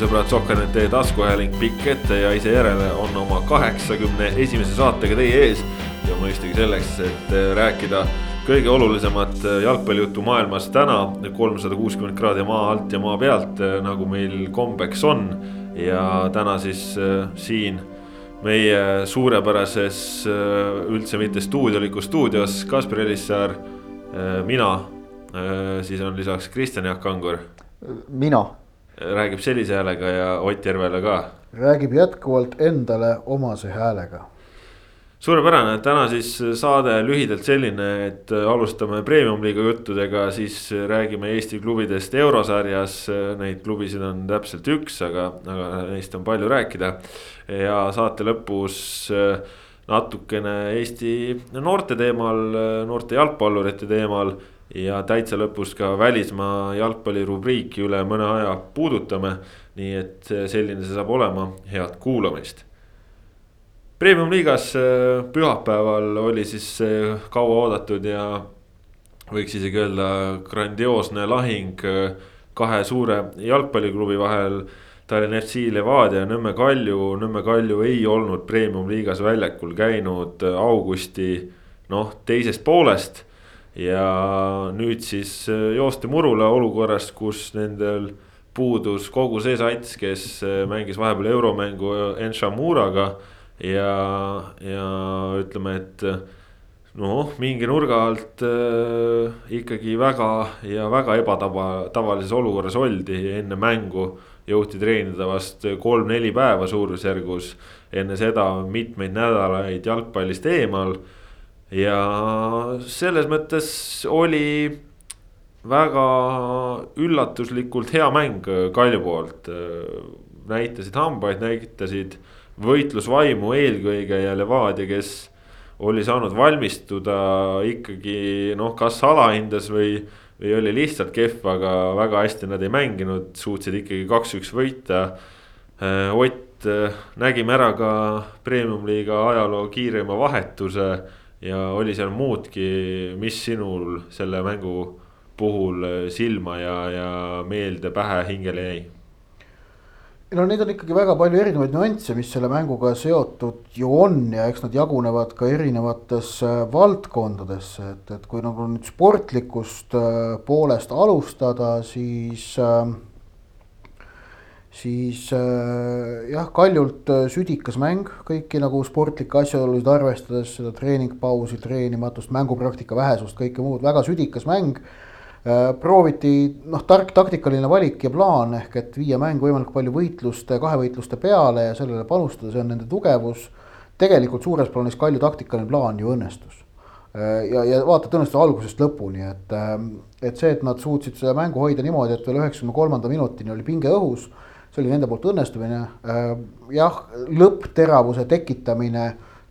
head jalgpallisõbrad, Sokkernet taskuhääling pikk ette ja ise järele on oma kaheksakümne esimese saatega teie ees. ja mõistagi selleks, et rääkida kõige olulisemat jalgpallijuttu maailmas täna, kolmsada kuuskümmend kraadi maa alt ja maa pealt, nagu meil kombeks on. ja täna siis äh, siin meie suurepärases, äh, üldse mitte stuudiolikus stuudios, Kaspar Elissaar, äh, mina, siis on lisaks Kristjan Jaak Kangur mina. Räägib sellise häälega ja Ott Järvele ka. räägib jätkuvalt endale omase häälega. suurepärane, täna siis saade lühidalt selline, et alustame premium-liiga juttudega, siis räägime Eesti klubidest eurosarjas. Neid klubisid on täpselt üks, aga, aga neist on palju rääkida. ja saate lõpus natukene Eesti noorte teemal, noorte jalgpallurite teemal ja täitsa lõpus ka välismaa jalgpallirubriiki üle mõne aja puudutame. nii et selline see saab olema, head kuulamist. Premium-liigas äh, pühapäeval oli siis kauaoodatud ja võiks isegi öelda grandioosne lahing kahe suure jalgpalliklubi vahel. Tallinna FC Levadia ja Nõmme Kalju, Nõmme Kalju ei olnud premium-liigas väljakul käinud augusti noh, teisest poolest ja nüüd siis äh, joosti murule olukorras, kus nendel puudus kogu see sats, kes äh, mängis vahepeal euromängu Enshamuraga. ja, ja ütleme, et äh, noh, mingi nurga alt äh, ikkagi väga ja väga ebatava, tavalises olukorras oldi enne mängu. jõuti treenida vast kolm-neli päeva suurusjärgus, enne seda mitmeid nädalaid jalgpallist eemal ja selles mõttes oli väga üllatuslikult hea mäng Kalju poolt. näitasid hambaid, näitasid võitlusvaimu eelkõige ja Levadia, kes oli saanud valmistuda ikkagi noh, kas alahindas või, või oli lihtsalt kehv, aga väga hästi nad ei mänginud, suutsid ikkagi kaks-üks võita. Ott, nägime ära ka premium-liiga ajaloo kiirema vahetuse ja oli seal muudki, mis sinul selle mängu puhul silma ja, ja meelde, pähe, hingele jäi? no neid on ikkagi väga palju erinevaid nüansse, mis selle mänguga seotud ju on ja eks nad jagunevad ka erinevatesse valdkondadesse, et, et kui nagu nüüd sportlikust äh, poolest alustada, siis äh, siis äh, jah, Kaljult äh, südikas mäng, kõiki nagu sportlikke asjaolusid arvestades, seda treeningpausi, treenimatust, mängupraktika vähesust, kõike muud, väga südikas mäng äh,. prooviti noh, tark taktikaline valik ja plaan ehk et viia mäng võimalikult palju võitluste, kahevõitluste peale ja sellele panustada, see on nende tugevus. tegelikult suures plaanis Kalju taktikaline plaan ju õnnestus äh, ja, ja vaata, õnnestus algusest lõpuni, et, äh, et see, et nad suutsid seda mängu hoida niimoodi, et veel üheksakümne kolmanda minutini oli pinge õhus see oli nende poolt õnnestumine. Äh, jah, lõppteravuse tekitamine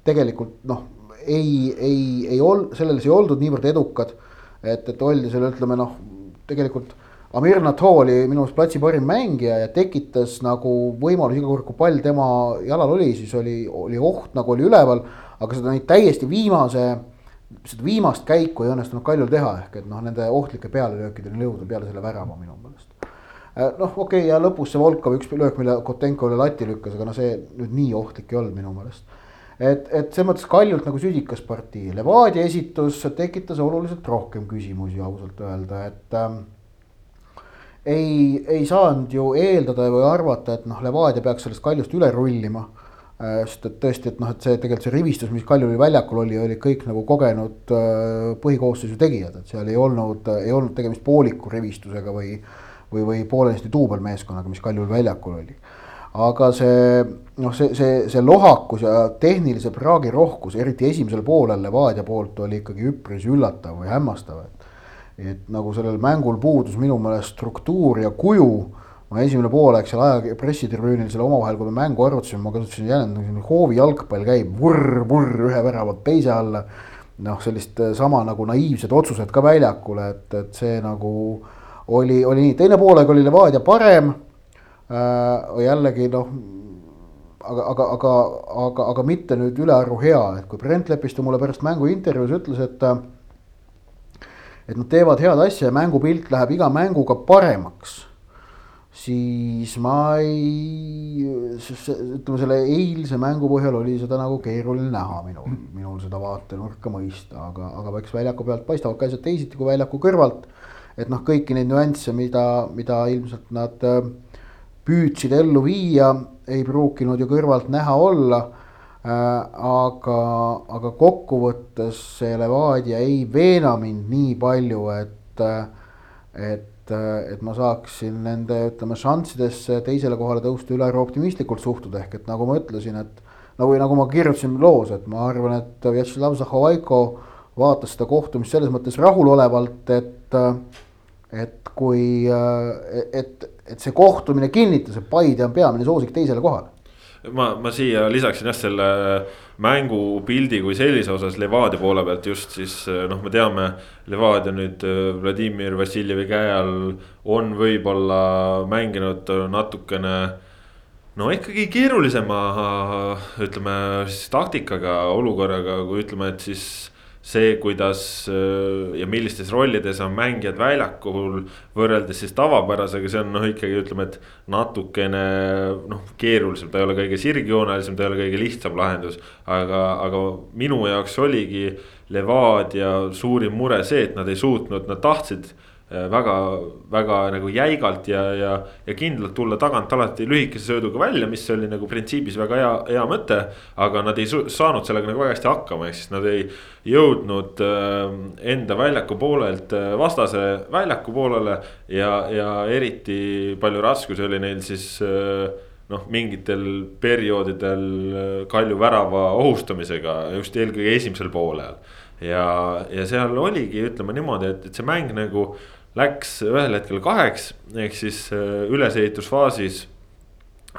tegelikult noh, ei, ei, ei ol-, selles ei oldud niivõrd edukad. et, et oldi seal, ütleme noh, tegelikult Amir Nato oli minu arust platsi parim mängija ja tekitas nagu võimalus iga kord, kui pall tema jalal oli, siis oli, oli oht nagu oli üleval. aga seda neid täiesti viimase, seda viimast käiku ei õnnestunud Kaljul teha, ehk et noh, nende ohtlike pealelöökideni jõuda peale selle värava minu meelest noh, okei okay, ja lõpus see Volkov üks löök, mille Kotenko üle lati lükkas, aga no see nüüd nii ohtlik ei olnud minu meelest. et, et selles mõttes Kaljult nagu südikas partii, Levadia esitus tekitas oluliselt rohkem küsimusi ausalt öelda, et ähm, ei, ei saanud ju eeldada või arvata, et noh, Levadia peaks sellest Kaljust üle rullima äh,. sest et tõesti, et noh, et see tegelikult see rivistus, mis Kaljul väljakul oli, olid kõik nagu kogenud äh, põhikoosseisu tegijad, et seal ei olnud, ei olnud tegemist pooliku rivistusega või või, või poolenisti duubelmeeskonnaga, mis Kaljul väljakul oli. aga see noh, see, see, see lohakus ja tehnilise praagi rohkus, eriti esimesel poolel Levadia poolt oli ikkagi üpris üllatav või hämmastav, et. et nagu sellel mängul puudus minu meelest struktuur ja kuju ma esimene poolaeg seal aja pressitribüünil seal omavahel, kui me mängu arvutasime, ma kasutasin jälle nagu hoovi jalgpall käib vurr, vurr ühe väravalt teise alla. noh, sellist sama nagu naiivsed otsused ka väljakul, et, et see nagu oli, oli nii, teine poolaeg oli Levadia parem äh,. jällegi noh, aga, aga, aga, aga, aga mitte nüüd ülearu hea, et kui Brent Lepistu mulle pärast mängu intervjuus ütles, et. et nad teevad head asja ja mängupilt läheb iga mänguga paremaks. siis ma ei, ütleme selle eilse mängu põhjal oli seda nagu keeruline näha minul, minul seda vaatenurka mõista, aga, aga eks väljaku pealt paistavad ka asjad teisiti kui väljaku kõrvalt. Et noh, kõiki neid nüansse, mida, mida ilmselt nad äh, püüdsid ellu viia, ei pruukinud ju kõrvalt näha olla äh,. aga, aga kokkuvõttes see Levadia ei veena mind nii palju, et, et et, et ma saaksin nende, ütleme, šanssidesse teisele kohale tõusta ülearu optimistlikult suhtuda, ehk et nagu ma ütlesin, et nagu, nagu ma kirjutasin loos, et ma arvan, et Vjatšeslav Zahovaiko vaatas seda kohtumist selles mõttes rahulolevalt, et, et kui, et, et see kohtumine kinnitas, et Paide on peamine soosik teisele kohale ma, ma siia lisaksin jah selle mängupildi kui sellise osas Levadia poole pealt just siis noh, me teame. Levadia nüüd äh, Vladimir Vassiljevi käe all on võib-olla mänginud natukene no ikkagi keerulisema ütleme siis taktikaga, olukorraga, kui ütleme, et siis see, kuidas äh, ja millistes rollides on mängijad väljakul võrreldes siis tavapärasega, see on noh, ikkagi ütleme, et natukene noh, keerulisem, ta ei ole kõige sirgjoonelisem, ta ei ole kõige lihtsam lahendus. aga, aga minu jaoks oligi Levadia suurim mure see, et nad ei suutnud, nad tahtsid väga, väga nagu jäigalt ja, ja, ja kindlalt tulla tagant alati lühikese sööduga välja, mis oli nagu printsiibis väga hea, hea mõte. aga nad ei saanud sellega nagu väga hästi hakkama, ehk siis nad ei jõudnud äh, enda väljaku poolelt äh, vastase väljaku poolele. ja, ja eriti palju raskusi oli neil siis noh, mingitel perioodidel Kalju värava ohustamisega just eelkõige esimesel poolel. ja, ja seal oligi, ütleme niimoodi, et, et see mäng nagu läks ühel hetkel kaheks, ehk siis äh, ülesehitusfaasis.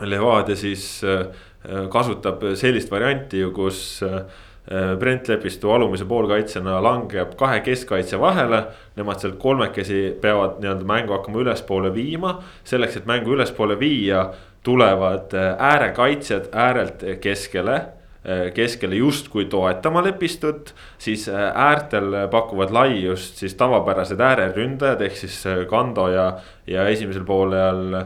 Levadia siis äh, kasutab sellist varianti ju, kus äh, Brent Lepistu alumise poolkaitsjana langeb kahe keskkaitse vahele. Nemad sealt kolmekesi peavad nii-öelda mängu hakkama ülespoole viima, selleks, et mängu ülespoole viia, tulevad äärekaitsjad äärelt keskele Äh, keskele justkui toetama lepistut, siis äh, äärtel pakuvad laiust siis tavapärased ääreründajad ehk siis äh, Kando ja, ja esimesel poolel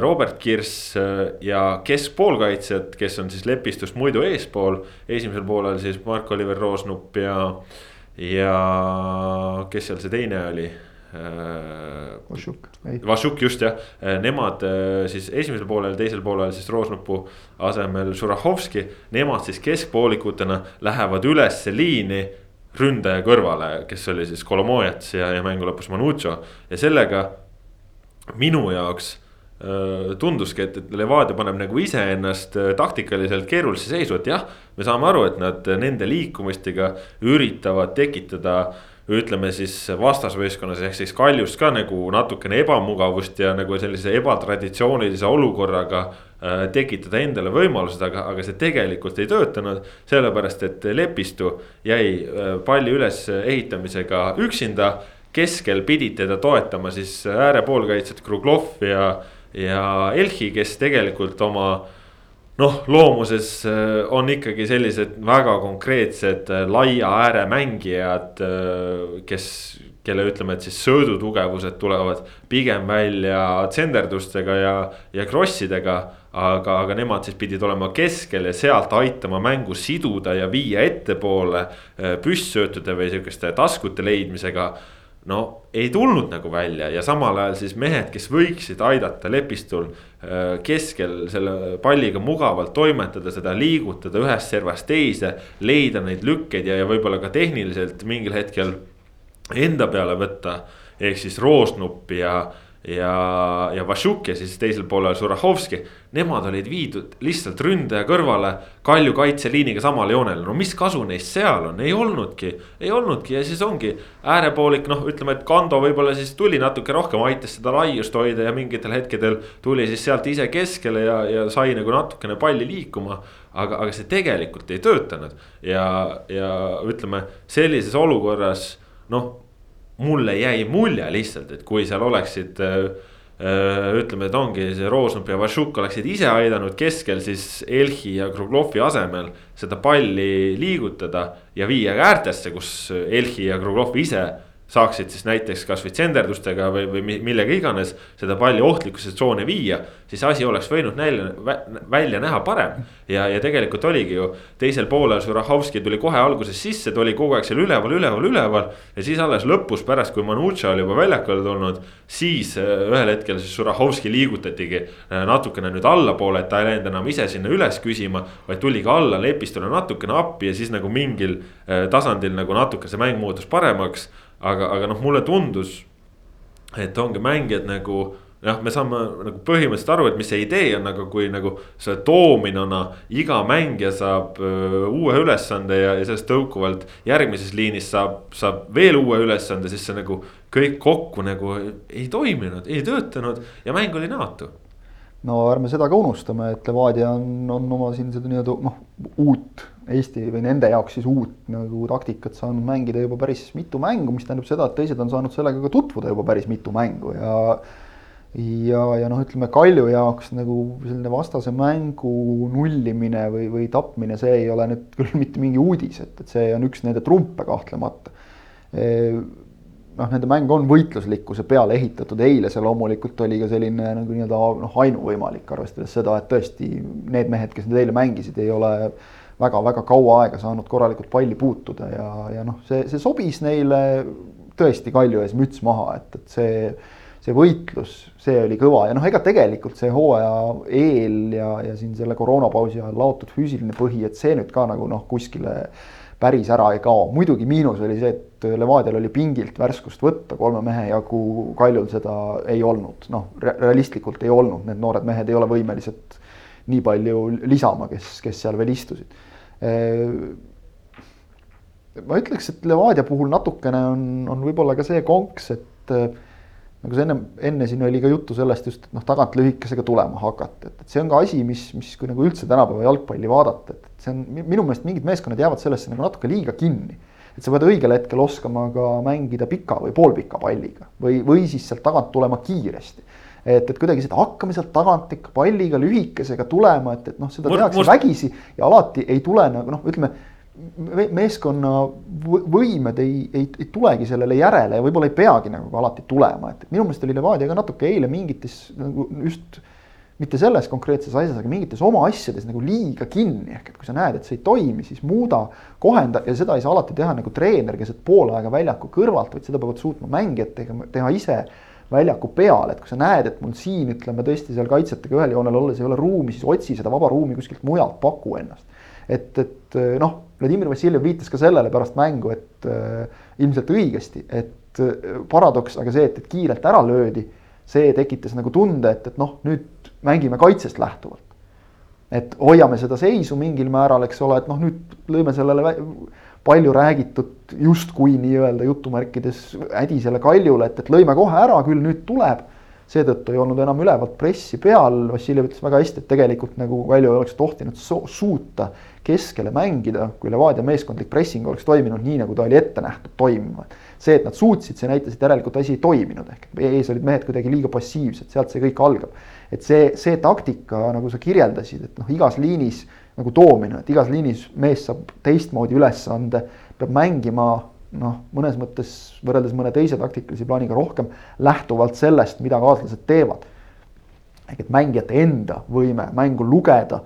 Robert Kirss ja keskpoolkaitsjad, kes on siis lepistust muidu eespool. esimesel poolel siis Mark-Oliver Roosnup ja, ja kes seal see teine oli Vašuk. Vašuk just jah, nemad äh, siis esimesel poolel, teisel poolel siis Roosnupu asemel Žurahovski. Nemad siis keskpoolikutena lähevad ülesse liini ründaja kõrvale, kes oli siis Kolomojats ja, ja mängu lõpus Manucho ja sellega minu jaoks äh, tunduski, et, et Levadia paneb nagu iseennast äh, taktikaliselt keerulisse seisu, et jah, me saame aru, et nad nende liikumistega üritavad tekitada äh, ütleme siis vastasvõistkonnas ehk siis Kaljus ka nagu natukene ebamugavust ja nagu sellise ebatraditsioonilise olukorraga äh, tekitada endale võimalused, aga, aga see tegelikult ei töötanud. sellepärast, et Lepistu jäi äh, palli ülesehitamisega üksinda, keskel pidid teda toetama siis äärepoolkaitsjad Kruglov ja, ja Elhi, kes tegelikult oma noh, loomuses äh, on ikkagi sellised väga konkreetsed äh, laia ääre mängijad, äh, kes, kelle ütleme, et siis söödutugevused tulevad pigem välja tsenderdustega ja, ja krossidega. aga, aga nemad siis pidid olema keskel ja sealt aitama mängu siduda ja viia ettepoole püstsöötude või sihukeste taskute leidmisega no ei tulnud nagu välja ja samal ajal siis mehed, kes võiksid aidata Lepistul äh, keskel selle palliga mugavalt toimetada, seda liigutada ühest servast teise. leida neid lükkeid ja, ja võib-olla ka tehniliselt mingil hetkel enda peale võtta. ehk siis Roosnup ja ja, ja Vašuk ja siis teisel poolel Žurahovski. Nemad olid viidud lihtsalt ründaja kõrvale Kalju kaitseliiniga samale joonele, no mis kasu neist seal on, ei olnudki. ei olnudki ja siis ongi äärepoolik, noh, ütleme, et Kando võib-olla siis tuli natuke rohkem, aitas seda laiust hoida ja mingitel hetkedel. tuli siis sealt ise keskele ja, ja sai nagu natukene palli liikuma. aga, aga see tegelikult ei töötanud ja, ja ütleme sellises olukorras noh mulle jäi mulje lihtsalt, et kui seal oleksid äh, äh,. ütleme, et ongi see Roosnup ja Vašuk oleksid ise aidanud keskel siis Elhi ja Kruglovi asemel seda palli liigutada ja viia äärtesse, kus Elhi ja Kruglov ise saaksid siis näiteks kasvõi tsenderdustega või, või millega iganes seda palli ohtlikkuse tsooni viia. siis asi oleks võinud välja, välja näha parem ja, ja tegelikult oligi ju teisel poolel Žurahovski tuli kohe alguses sisse, ta oli kogu aeg seal üleval, üleval, üleval. ja siis alles lõpus pärast, kui Manucha oli juba väljakule tulnud, siis äh, ühel hetkel siis Žurahovski liigutatigi äh, natukene nüüd allapoole, et ta ei läinud enam ise sinna üles küsima. vaid tuli ka alla lepistule natukene appi ja siis nagu mingil äh, tasandil nagu natuke see mäng muutus paremaks aga, aga noh, mulle tundus, et ongi mängijad nagu jah, me saame nagu põhimõtteliselt aru, et mis see idee on, aga kui nagu selle doominona iga mängija saab öö, uue ülesande ja, ja sellest tõukuvalt järgmises liinis saab, saab veel uue ülesande, siis see nagu kõik kokku nagu ei toiminud, ei töötanud ja mäng oli näotu no ärme seda ka unustame, et Levadia on, on oma siin seda nii-öelda noh, uut Eesti või nende jaoks siis uut nagu taktikat saanud mängida juba päris mitu mängu, mis tähendab seda, et teised on saanud sellega ka tutvuda juba päris mitu mängu ja ja, ja noh, ütleme Kalju jaoks nagu selline vastase mängu nullimine või, või tapmine, see ei ole nüüd küll mitte mingi uudis, et, et see on üks nende trumpe kahtlemata noh, nende mäng on võitluslikkuse peale ehitatud, eile see loomulikult oli ka selline nagu nii-öelda noh, ainuvõimalik, arvestades seda, et tõesti need mehed, kes nüüd eile mängisid, ei ole väga-väga kaua aega saanud korralikult palli puutuda ja, ja noh, see, see sobis neile tõesti Kalju ees müts maha, et, et see, see võitlus, see oli kõva. Ja noh, ega tegelikult see hooaja eel ja, ja siin selle koroonapausi ajal laotud füüsiline põhi, et see nüüd ka nagu noh, kuskile päris ära ei kao, muidugi miinus oli see, et Levadial oli pingilt värskust võtta kolme mehe jagu, Kaljul seda ei olnud, noh, realistlikult ei olnud, need noored mehed ei ole võimelised nii palju lisama, kes, kes seal veel istusid. ma ütleks, et Levadia puhul natukene on, on võib-olla ka see konks, et nagu sa enne, enne siin oli ka juttu sellest just, et noh, tagant lühikesega tulema hakata, et, et see on ka asi, mis, mis kui nagu üldse tänapäeva jalgpalli vaadata, et see on minu meelest mingid meeskonnad jäävad sellesse nagu natuke liiga kinni. et sa pead õigel hetkel oskama ka mängida pika või poolpika palliga või, või siis sealt tagant tulema kiiresti et, et kuidagi seda hakkame sealt tagant ikka palliga lühikesega tulema, et, et noh, seda tehakse must... vägisi ja alati ei tule nagu noh, ütleme meeskonna võimed ei, ei, ei tulegi sellele järele ja võib-olla ei peagi nagu alati tulema, et minu meelest oli Levadia ka natuke eile mingites nagu just mitte selles konkreetses asjas, aga mingites oma asjades nagu liiga kinni, ehk et kui sa näed, et see ei toimi, siis muuda, kohenda ja seda ei saa alati teha nagu treener keset pool aega väljaku kõrvalt, vaid seda peavad suutma mängijad tegema, teha ise väljaku peal, et kui sa näed, et mul siin ütleme tõesti seal kaitsjatega ühel joonel olles ei ole ruumi, siis otsi seda vaba ruumi kuskilt mujalt, paku ennast. et, et noh Vladimir Vassiljev viitas ka sellele pärast mängu, et äh, ilmselt õigesti, et äh, paradoks, aga see, et, et kiirelt ära löödi, see tekitas nagu tunde, et, et noh, nüüd mängime kaitsest lähtuvalt. et hoiame seda seisu mingil määral, eks ole, et noh, nüüd lõime sellele palju räägitud justkui nii-öelda jutumärkides hädisele kaljule, et, et lõime kohe ära, küll nüüd tuleb seetõttu ei olnud enam ülevalt pressi peal, Vassiljev ütles väga hästi, et tegelikult nagu Kalju ei oleks tohtinud suuta keskele mängida, kui Levadia meeskondlik pressing oleks toiminud nii, nagu ta oli ette nähtud toimima. see, et nad suutsid, see näitas, et järelikult asi ei toiminud, ehk ees olid mehed kuidagi liiga passiivsed, sealt see kõik algab. et see, see taktika, nagu sa kirjeldasid, et noh, igas liinis nagu toomine, et igas liinis mees saab teistmoodi ülesande, peab mängima noh, mõnes mõttes võrreldes mõne teise taktikalise plaaniga rohkem lähtuvalt sellest, mida kaaslased teevad. ehk et mängijate enda võime mängu lugeda,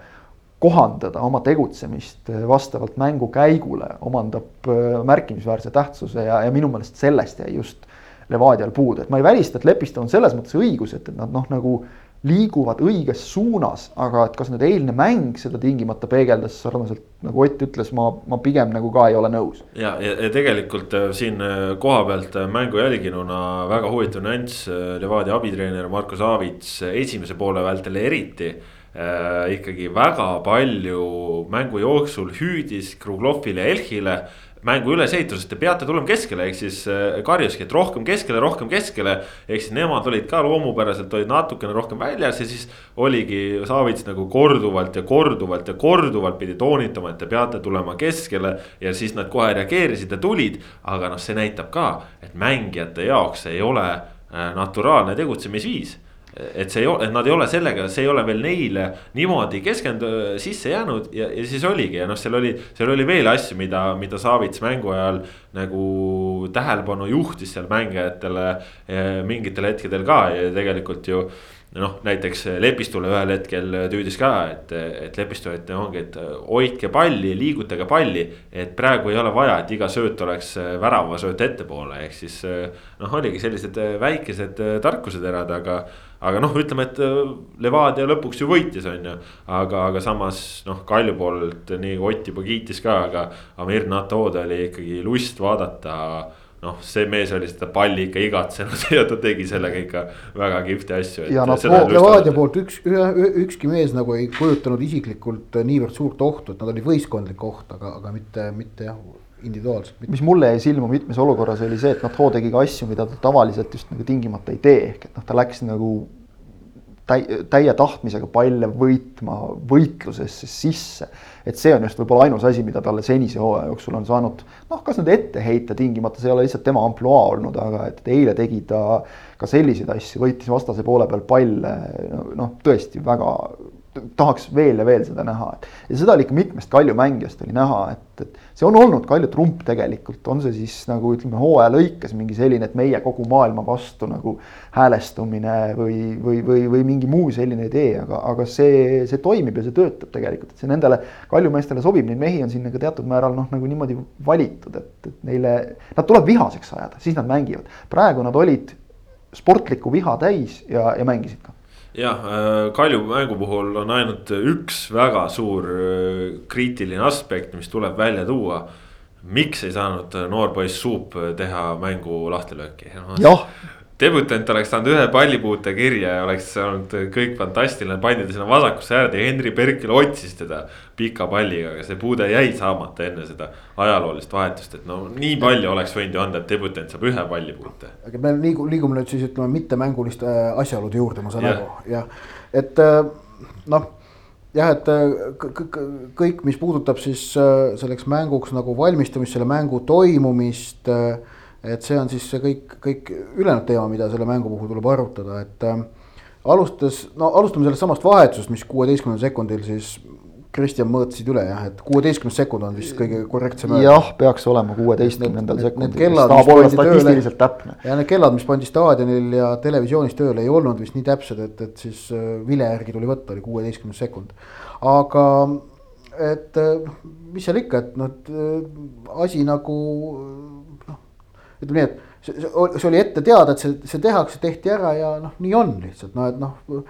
kohandada oma tegutsemist vastavalt mängu käigule, omandab äh, märkimisväärse tähtsuse ja, ja minu meelest sellest jäi just Levadial puudu, et ma ei välista, et Lepistel on selles mõttes õigus, et, et nad noh, nagu liiguvad õiges suunas, aga et kas nüüd eilne mäng seda tingimata peegeldas sarnaselt nagu Ott ütles, ma, ma pigem nagu ka ei ole nõus. ja, ja, ja tegelikult äh, siin koha pealt mängu jälginuna väga huvitav nüanss, Levadia abitreener Marko Savits esimese poole vältel eriti äh, ikkagi väga palju mängu jooksul hüüdis Kruglovile Elhile mängu ülesehitusest, te peate tulema keskele, ehk siis äh, karjuski, et rohkem keskele, rohkem keskele. ehk siis nemad olid ka loomupäraselt olid natukene rohkem väljas ja siis oligi Savits nagu korduvalt ja korduvalt ja korduvalt pidi toonitama, et te peate tulema keskele. ja siis nad kohe reageerisid ja tulid, aga noh, see näitab ka, et mängijate jaoks ei ole äh, naturaalne tegutsemisviis et see et nad ei ole sellega, see ei ole veel neile niimoodi keskendu-, sisse jäänud ja, ja siis oligi ja noh, seal oli, seal oli veel asju, mida, mida Savits mängu ajal nagu tähelepanu juhtis seal mängijatele eh, mingitel hetkedel ka ja tegelikult ju noh, näiteks Lepistule ühel hetkel tüüdis ka, et, et Lepistu, et ongi, et hoidke palli, liigutage palli. et praegu ei ole vaja, et iga sööt oleks väravasööt ettepoole, ehk siis noh, oligi sellised väikesed tarkuseterad, aga aga noh, ütleme, et Levadia lõpuks ju võitis, on ju. aga, aga samas noh, Kalju poolt nii Ott juba kiitis ka, aga Amir Natod oli ikkagi lust vaadata noh, see mees oli seda palli ikka igatsenud ja ta tegi sellega ikka väga kihvti asju. ja noh, Levadia poolt üks, ükski mees nagu ei kujutanud isiklikult niivõrd suurt ohtu, et nad olid võistkondlik oht, aga, aga mitte, mitte jah individuaalselt. mis mulle jäi silma mitmes olukorras oli see, et noh, Too tegi ka asju, mida ta tavaliselt just nagu tingimata ei tee, ehk et noh, ta läks nagu täi-, täie tahtmisega palle võitma võitlusesse sisse. et see on just võib-olla ainus asi, mida talle senise hooaja jooksul on saanud noh, kas nüüd ette heita tingimata, see ei ole lihtsalt tema ampluaa olnud, aga et eile tegi ta ka selliseid asju, võitis vastase poole peal palle noh, tõesti väga tahaks veel ja veel seda näha, et ja seda oli ikka mitmest Kalju mängijast oli näha, et, et see on olnud Kalju trump tegelikult, on see siis nagu ütleme, hooaja lõikes mingi selline, et meie kogu maailma vastu nagu häälestumine või, või, või, või mingi muu selline idee, aga, aga see, see toimib ja see töötab tegelikult, et see nendele Kalju meestele sobib, neid mehi on siin nagu teatud määral noh, nagu niimoodi valitud, et, et neile, nad tuleb vihaseks ajada, siis nad mängivad. praegu nad olid sportlikku viha täis ja, ja mängisid ka jah, äh, Kalju mängu puhul on ainult üks väga suur äh, kriitiline aspekt, mis tuleb välja tuua. miks ei saanud noor poiss Suup teha mängu lahtilööki? jah, debütant oleks saanud ühe pallipuute kirja ja oleks olnud kõik fantastiline, pandi ta sinna vasakusse äärde ja Henri Berkel otsis teda pika palliga, aga see puude jäi saamata enne seda ajaloolist vahetust, et no nii palju oleks võinud ju anda, et debütant saab ühe pallipuute. aga me liigume, liigume nüüd siis ütleme mittemänguliste äh, asjaolude juurde, ma saan aru, jah, et äh, noh jah, et äh, kõik, mis puudutab siis selleks mänguks nagu valmistumist, selle mängu toimumist äh, et see on siis see kõik, kõik ülejäänud teema, mida selle mängu puhul tuleb arutada, et äh, alustades, no alustame sellest samast vahetusest, mis kuueteistkümnendal sekundil siis Kristjan mõõtsid üle jah, et kuueteistkümnes sekund on vist kõige korrektsem. jah, peaks olema kuueteistkümnendal sekundil. tahab olla statistiliselt täpne. ja need kellad, mis pandi staadionil ja televisioonis tööle, ei olnud vist nii täpsed, et, et siis äh, vile järgi tuli võtta, oli kuueteistkümnes sekund. aga et äh, mis seal ikka, et noh, äh, asi nagu ütleme nii, et see, see oli ette teada, et see, see tehakse, tehti ära ja noh, nii on lihtsalt noh, et noh.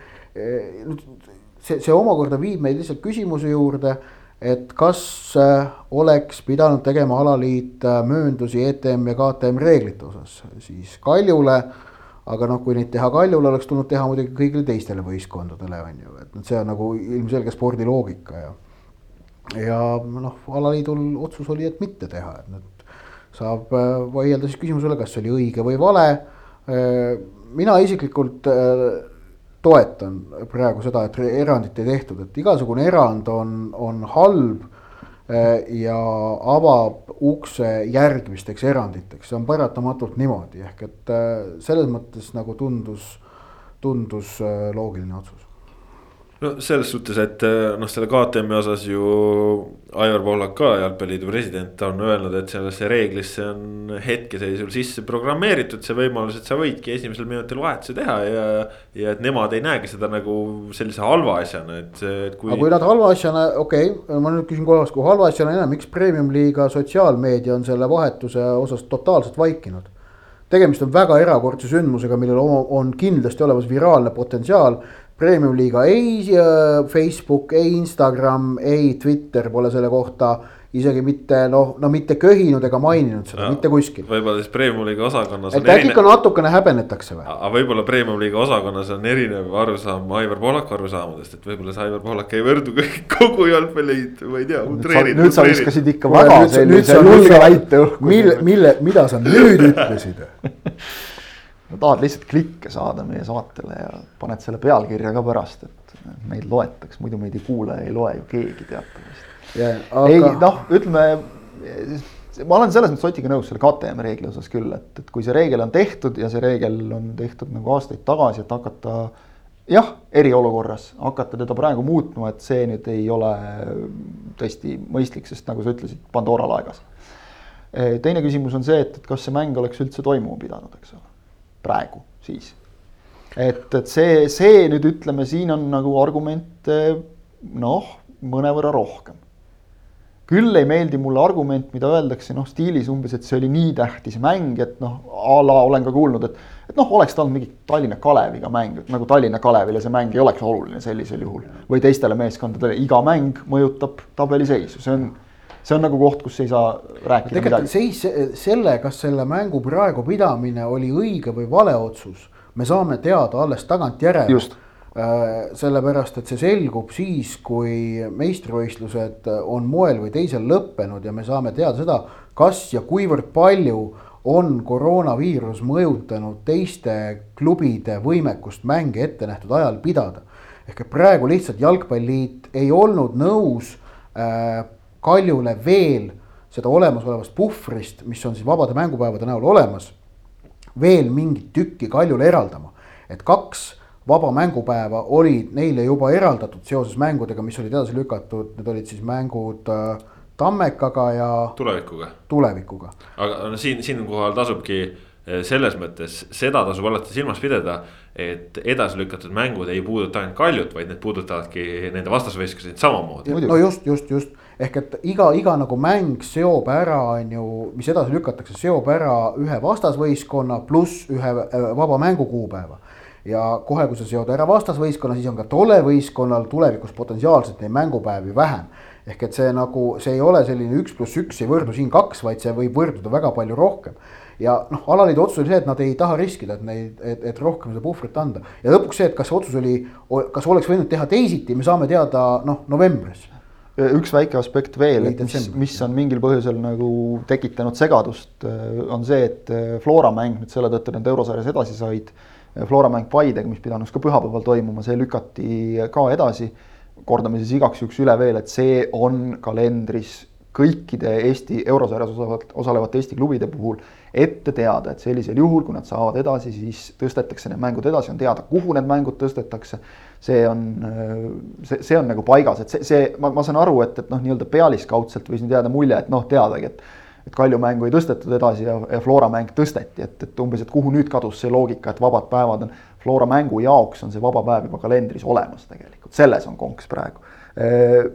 see, see omakorda viib meid lihtsalt küsimuse juurde, et kas äh, oleks pidanud tegema alaliit äh, mööndusi ETM ja KTM reeglite osas siis Kaljule. aga noh, kui neid teha Kaljule, oleks tulnud teha muidugi kõigile teistele võistkondadele on ju, et noh, see on nagu ilmselge spordiloogika ja. ja noh, alaliidul otsus oli, et mitte teha, et nüüd saab äh, vaielda siis küsimusele, kas oli õige või vale. Äh, mina isiklikult äh, toetan praegu seda, et erandit ei tehtud, et igasugune erand on, on halb ja avab ukse järgmisteks eranditeks, see on paratamatult niimoodi, ehk et selles mõttes nagu tundus, tundus loogiline otsus no selles suhtes, et eh, noh, selle KTM-i osas ju Aivar Pohlak ka, jalgpalliliidu president, on öelnud, et sellesse reeglisse on hetkeseisul sisse programmeeritud see võimalus, et sa võidki esimesel minutil vahetuse teha ja. ja et nemad ei näegi seda nagu sellise halva asjana, et, et kui. aga kui nad halva asjana, okei okay,, ma nüüd küsin korraks, kui halva asjana näe, miks premium-liiga sotsiaalmeedia on selle vahetuse osas totaalselt vaikinud? tegemist on väga erakordse sündmusega, millel on kindlasti olemas viraalne potentsiaal Premium-liiga ei äh, Facebook, ei Instagram, ei Twitter pole selle kohta isegi mitte noh, no mitte köhinud ega maininud seda, mitte kuskil. võib-olla siis Premium-liiga osakonnas. et äkki ikka natukene häbenetakse või? aga võib-olla Premium-liiga osakonnas on erinev arusaam Aivar Pohlaku arusaamadest, et võib-olla see Aivar Pohlak ei võrdu kogu jalgpalliliitu, ma ei tea. nüüd sa viskasid ikka väga sellise julge väite õhku. mille, mille, mida sa nüüd ütlesid no tahad lihtsalt klikke saada meie saatele ja paned selle pealkirja ka pärast, et meid loetaks, muidu meid ei kuule, ei loe ju keegi teatavasti. Yeah,. Aga... ei noh, ütleme, ma olen selles mõttes Otiga nõus selle KTM reegli osas küll, et, et kui see reegel on tehtud ja see reegel on tehtud nagu aastaid tagasi, et hakata jah, eriolukorras hakata teda praegu muutma, et see nüüd ei ole tõesti mõistlik, sest nagu sa ütlesid, Pandora laegas. Teine küsimus on see, et, et kas see mäng oleks üldse toimuma pidanud, eks ole, praegu siis. et, et see, see nüüd ütleme, siin on nagu argumente noh, mõnevõrra rohkem küll ei meeldi mulle argument, mida öeldakse noh, stiilis umbes, et see oli nii tähtis mäng, et noh, a la olen ka kuulnud, et et noh, oleks ta olnud mingi Tallinna Kaleviga mäng, nagu Tallinna Kalevile see mäng ei oleks oluline sellisel juhul. või teistele meeskondadele, iga mäng mõjutab tabeliseisu, see on, see on nagu koht, kus ei saa rääkida tegelikult seis selle, kas selle mängu praegu pidamine oli õige või vale otsus, me saame teada alles tagantjärele. Äh, sellepärast, et see selgub siis, kui meistrivõistlused on moel või teisel lõppenud ja me saame teada seda, kas ja kuivõrd palju on koroonaviirus mõjutanud teiste klubide võimekust mänge ettenähtud ajal pidada. ehk et praegu lihtsalt Jalgpalliliit ei olnud nõus äh, Kaljule veel seda olemasolevast puhvrist, mis on siis vabade mängupäevade näol olemas, veel mingit tükki Kaljule eraldama, et kaks vaba mängupäeva olid neile juba eraldatud seoses mängudega, mis olid edasi lükatud, need olid siis mängud äh, Tammekaga ja. tulevikuga. tulevikuga. aga no siin, siinkohal tasubki äh, selles mõttes seda tasub alati silmas pidada, et edasi lükatud mängud ei puuduta ainult Kaljut, vaid need puudutavadki nende vastasvõistluseid samamoodi. no just, just, just ehk et iga, iga nagu mäng seob ära, on ju, mis edasi lükatakse, seob ära ühe vastasvõistkonna pluss ühe äh, vaba mängu kuupäeva ja kohe, kui sa seod ära vastasvõistkonna, siis on ka tolle võistkonnal tulevikus potentsiaalselt neid mängupäevi vähem. ehk et see nagu, see ei ole selline üks pluss üks ei võrdu siin kaks, vaid see võib võrduda väga palju rohkem. ja noh, alaliidu otsus oli see, et nad ei taha riskida, et neid, et, et rohkem seda puhvrit anda ja lõpuks see, et kas otsus oli, kas oleks võinud teha teisiti, me saame teada noh, novembris üks väike aspekt veel, et mis, mis on mingil põhjusel nagu tekitanud segadust, on see, et Flora mäng nüüd selle tõttu nad eurosarjas edasi said Flora mäng Paidega, mis pidanuks ka pühapäeval toimuma, see lükati ka edasi. kordame siis igaks juhuks üle veel, et see on kalendris kõikide Eesti eurosarjas osalevat, osalevate Eesti klubide puhul ette teada, et sellisel juhul, kui nad saavad edasi, siis tõstetakse need mängud edasi, on teada, kuhu need mängud tõstetakse. See on, see, see on nagu paigas, et see, see, ma, ma saan aru, et, et noh, nii-öelda pealiskaudselt võis nüüd jääda mulje, et noh, teadagi, et et Kalju mängu ei tõstetud edasi ja, ja Flora mäng tõsteti, et, et umbes, et kuhu nüüd kadus see loogika, et vabad päevad on. Flora mängu jaoks on see vaba päev juba kalendris olemas tegelikult, selles on konks praegu.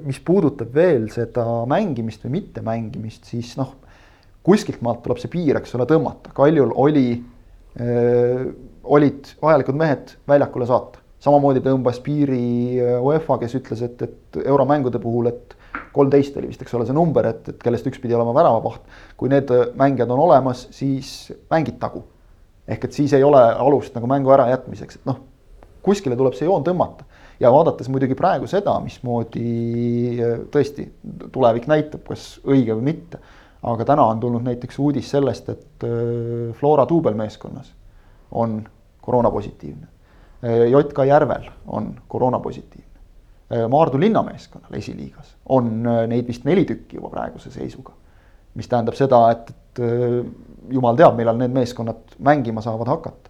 mis puudutab veel seda mängimist või mittemängimist, siis noh, kuskilt maalt tuleb see piir, eks ole, tõmmata, Kaljul oli, olid vajalikud mehed väljakule saata. Samamoodi tõmbas piiri UEFA, kes ütles, et, et euromängude puhul, et kolmteist oli vist, eks ole, see number, et, et kellest üks pidi olema väravavaht. kui need mängijad on olemas, siis mängitagu. ehk et siis ei ole alust nagu mängu ärajätmiseks, et noh, kuskile tuleb see joon tõmmata. ja vaadates muidugi praegu seda, mismoodi tõesti tulevik näitab, kas õige või mitte. aga täna on tulnud näiteks uudis sellest, et äh, Flora duubelmeeskonnas on koroonapositiivne. Äh, JK Järvel on koroonapositiivne. Äh, Maardu linnameeskonnal esiliigas on äh, neid vist neli tükki juba praeguse seisuga. mis tähendab seda, et, et jumal teab, millal need meeskonnad mängima saavad hakata.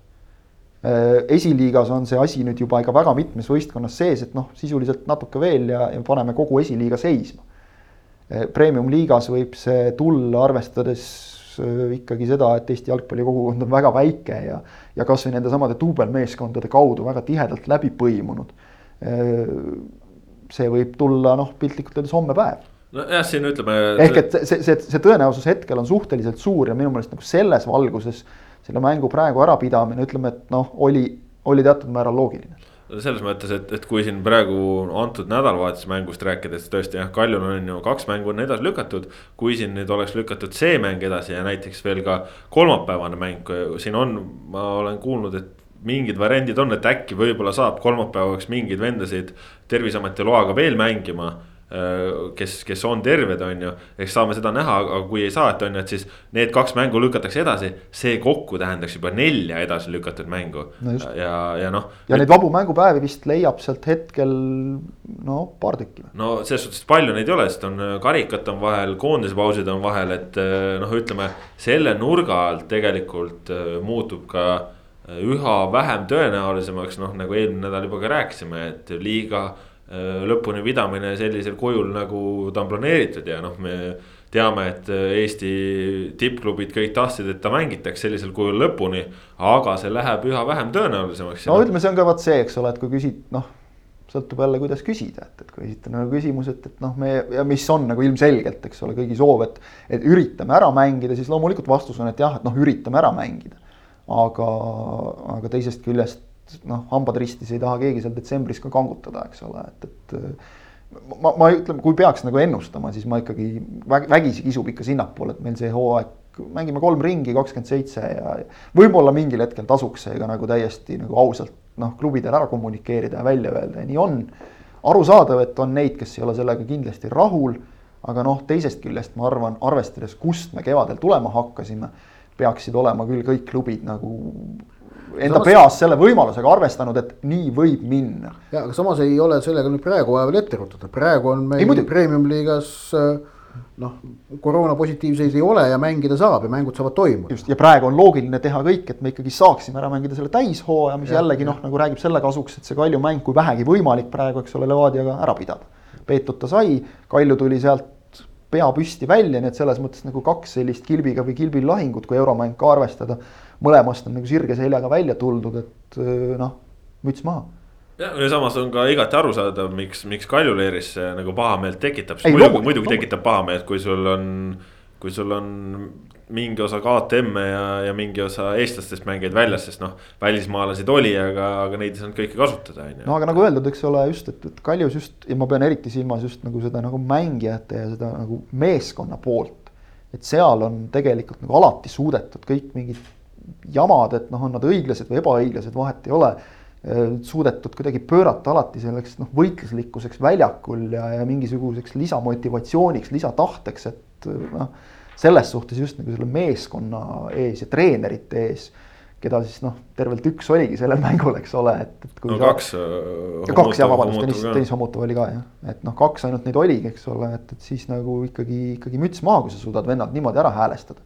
esiliigas on see asi nüüd juba ikka väga mitmes võistkonnas sees, et noh, sisuliselt natuke veel ja, ja paneme kogu esiliiga seisma. Premium-liigas võib see tulla, arvestades ikkagi seda, et Eesti jalgpallikogukond on väga väike ja, ja kasvõi nendesamade duubelmeeskondade kaudu väga tihedalt läbi põimunud see võib tulla noh, piltlikult öeldes homme päev nojah, siin ütleme. ehk et see, see, see tõenäosus hetkel on suhteliselt suur ja minu meelest nagu selles valguses selle mängu praegu ärapidamine, ütleme, et noh, oli, oli teatud määral loogiline selles mõttes, et, et kui siin praegu antud nädalavahetuse mängust rääkides tõesti jah, Kaljul on ju kaks mängu on edasi lükatud. kui siin nüüd oleks lükatud see mäng edasi ja näiteks veel ka kolmapäevane mäng, siin on, ma olen kuulnud, et mingid variandid on, et äkki võib-olla saab kolmapäevaks mingeid vendasid terviseameti loaga veel mängima. Äh, kes, kes on terved, on ju, eks saame seda näha, aga kui ei saa, et on ju, et siis need kaks mängu lükatakse edasi. see kokku tähendaks juba nelja edasi lükatud mängu no ja, ja noh. ja neid vabu mängupäevi vist leiab sealt hetkel no paar tükki. no selles suhtes palju neid ei ole, sest on karikat on vahel, koondise pausid on vahel, et noh, ütleme selle nurga alt tegelikult muutub ka üha vähem tõenäolisemaks, noh nagu eelmine nädal juba ka rääkisime, et liiga äh, lõpuni pidamine sellisel kujul, nagu ta on planeeritud ja noh, me teame, et Eesti tippklubid kõik tahtsid, et ta mängitaks sellisel kujul lõpuni, aga see läheb üha vähem tõenäolisemaks. no ütleme, see on ka vot see, eks ole, et kui küsid, noh sõltub jälle, kuidas küsida, et, et kui esitada nagu küsimus, et, et noh, me ja mis on nagu ilmselgelt, eks ole, kõigi soov, et, et üritame ära mängida, siis loomulikult vastus on, et jah, et noh, üritame ära mängida. aga, aga teisest küljest noh, hambad ristis ei taha keegi seal detsembris ka kangutada, eks ole, et, et ma, ma ütlen, kui peaks nagu ennustama, siis ma ikkagi vägisi kisub ikka sinnapoole, et meil see hooaeg mängime kolm ringi, kakskümmend seitse ja võib-olla mingil hetkel tasuks see ka nagu täiesti nagu ausalt noh, klubidel ära kommunikeerida ja välja öelda ja nii on. arusaadav, et on neid, kes ei ole sellega kindlasti rahul, aga noh, teisest küljest ma arvan, arvestades, kust me kevadel tulema hakkasime, peaksid olema küll kõik klubid nagu enda samas... peas selle võimalusega arvestanud, et nii võib minna. ja, aga samas ei ole sellega nüüd praegu vaja veel ette rutada, praegu on meil premium-liigas äh, noh, koroonapositiivseid ei ole ja mängida saab ja mängud saavad toimuda. just, ja praegu on loogiline teha kõik, et me ikkagi saaksime ära mängida selle täishooaja, mis ja, jällegi noh, nagu räägib selle kasuks, et see Kalju mäng, kui vähegi võimalik praegu, eks ole, Levadiaga ära pidada. peetud ta sai, Kalju tuli sealt pea püsti välja, nii et selles mõttes nagu kaks sellist kilbiga või kilbil lahingut, kui euromäng ka arvestada. Mõlemast on nagu sirge seljaga välja tuldud, et noh, müts maha jah, ja samas on ka igati arusaadav, miks, miks Kaljuleeris see nagu pahameelt tekitab, sest muidugi, muidugi tekitab pahameelt, kui sul on, kui sul on mingi osa KTM-e ja, ja mingi osa eestlastest mängijaid väljas, sest noh, välismaalasid oli, aga, aga neid ei saanud kõiki kasutada, on ju. no aga nagu öeldud, eks ole, just, et, et Kaljus just ja ma pean eriti silmas just nagu seda nagu mängijate ja seda nagu meeskonna poolt. et seal on tegelikult nagu alati suudetud kõik mingid jamad, et noh, on nad õiglased või ebaõiglased, vahet ei ole. Suudetud kuidagi pöörata alati selleks noh, võitluslikkuseks väljakul ja, ja mingisuguseks lisamotivatsiooniks, lisatahteks, et noh, selles suhtes just nagu selle meeskonna ees ja treenerite ees, keda siis noh, tervelt üks oligi sellel mängul, eks ole, et, et kui no, sa, kaks äh,. kaks jah, vabandust, Tõnis, Tõnis Hommutov oli ka jah, et noh, kaks ainult neid oligi, eks ole, et, et siis nagu ikkagi, ikkagi müts maha, kui sa suudad vennad niimoodi ära häälestada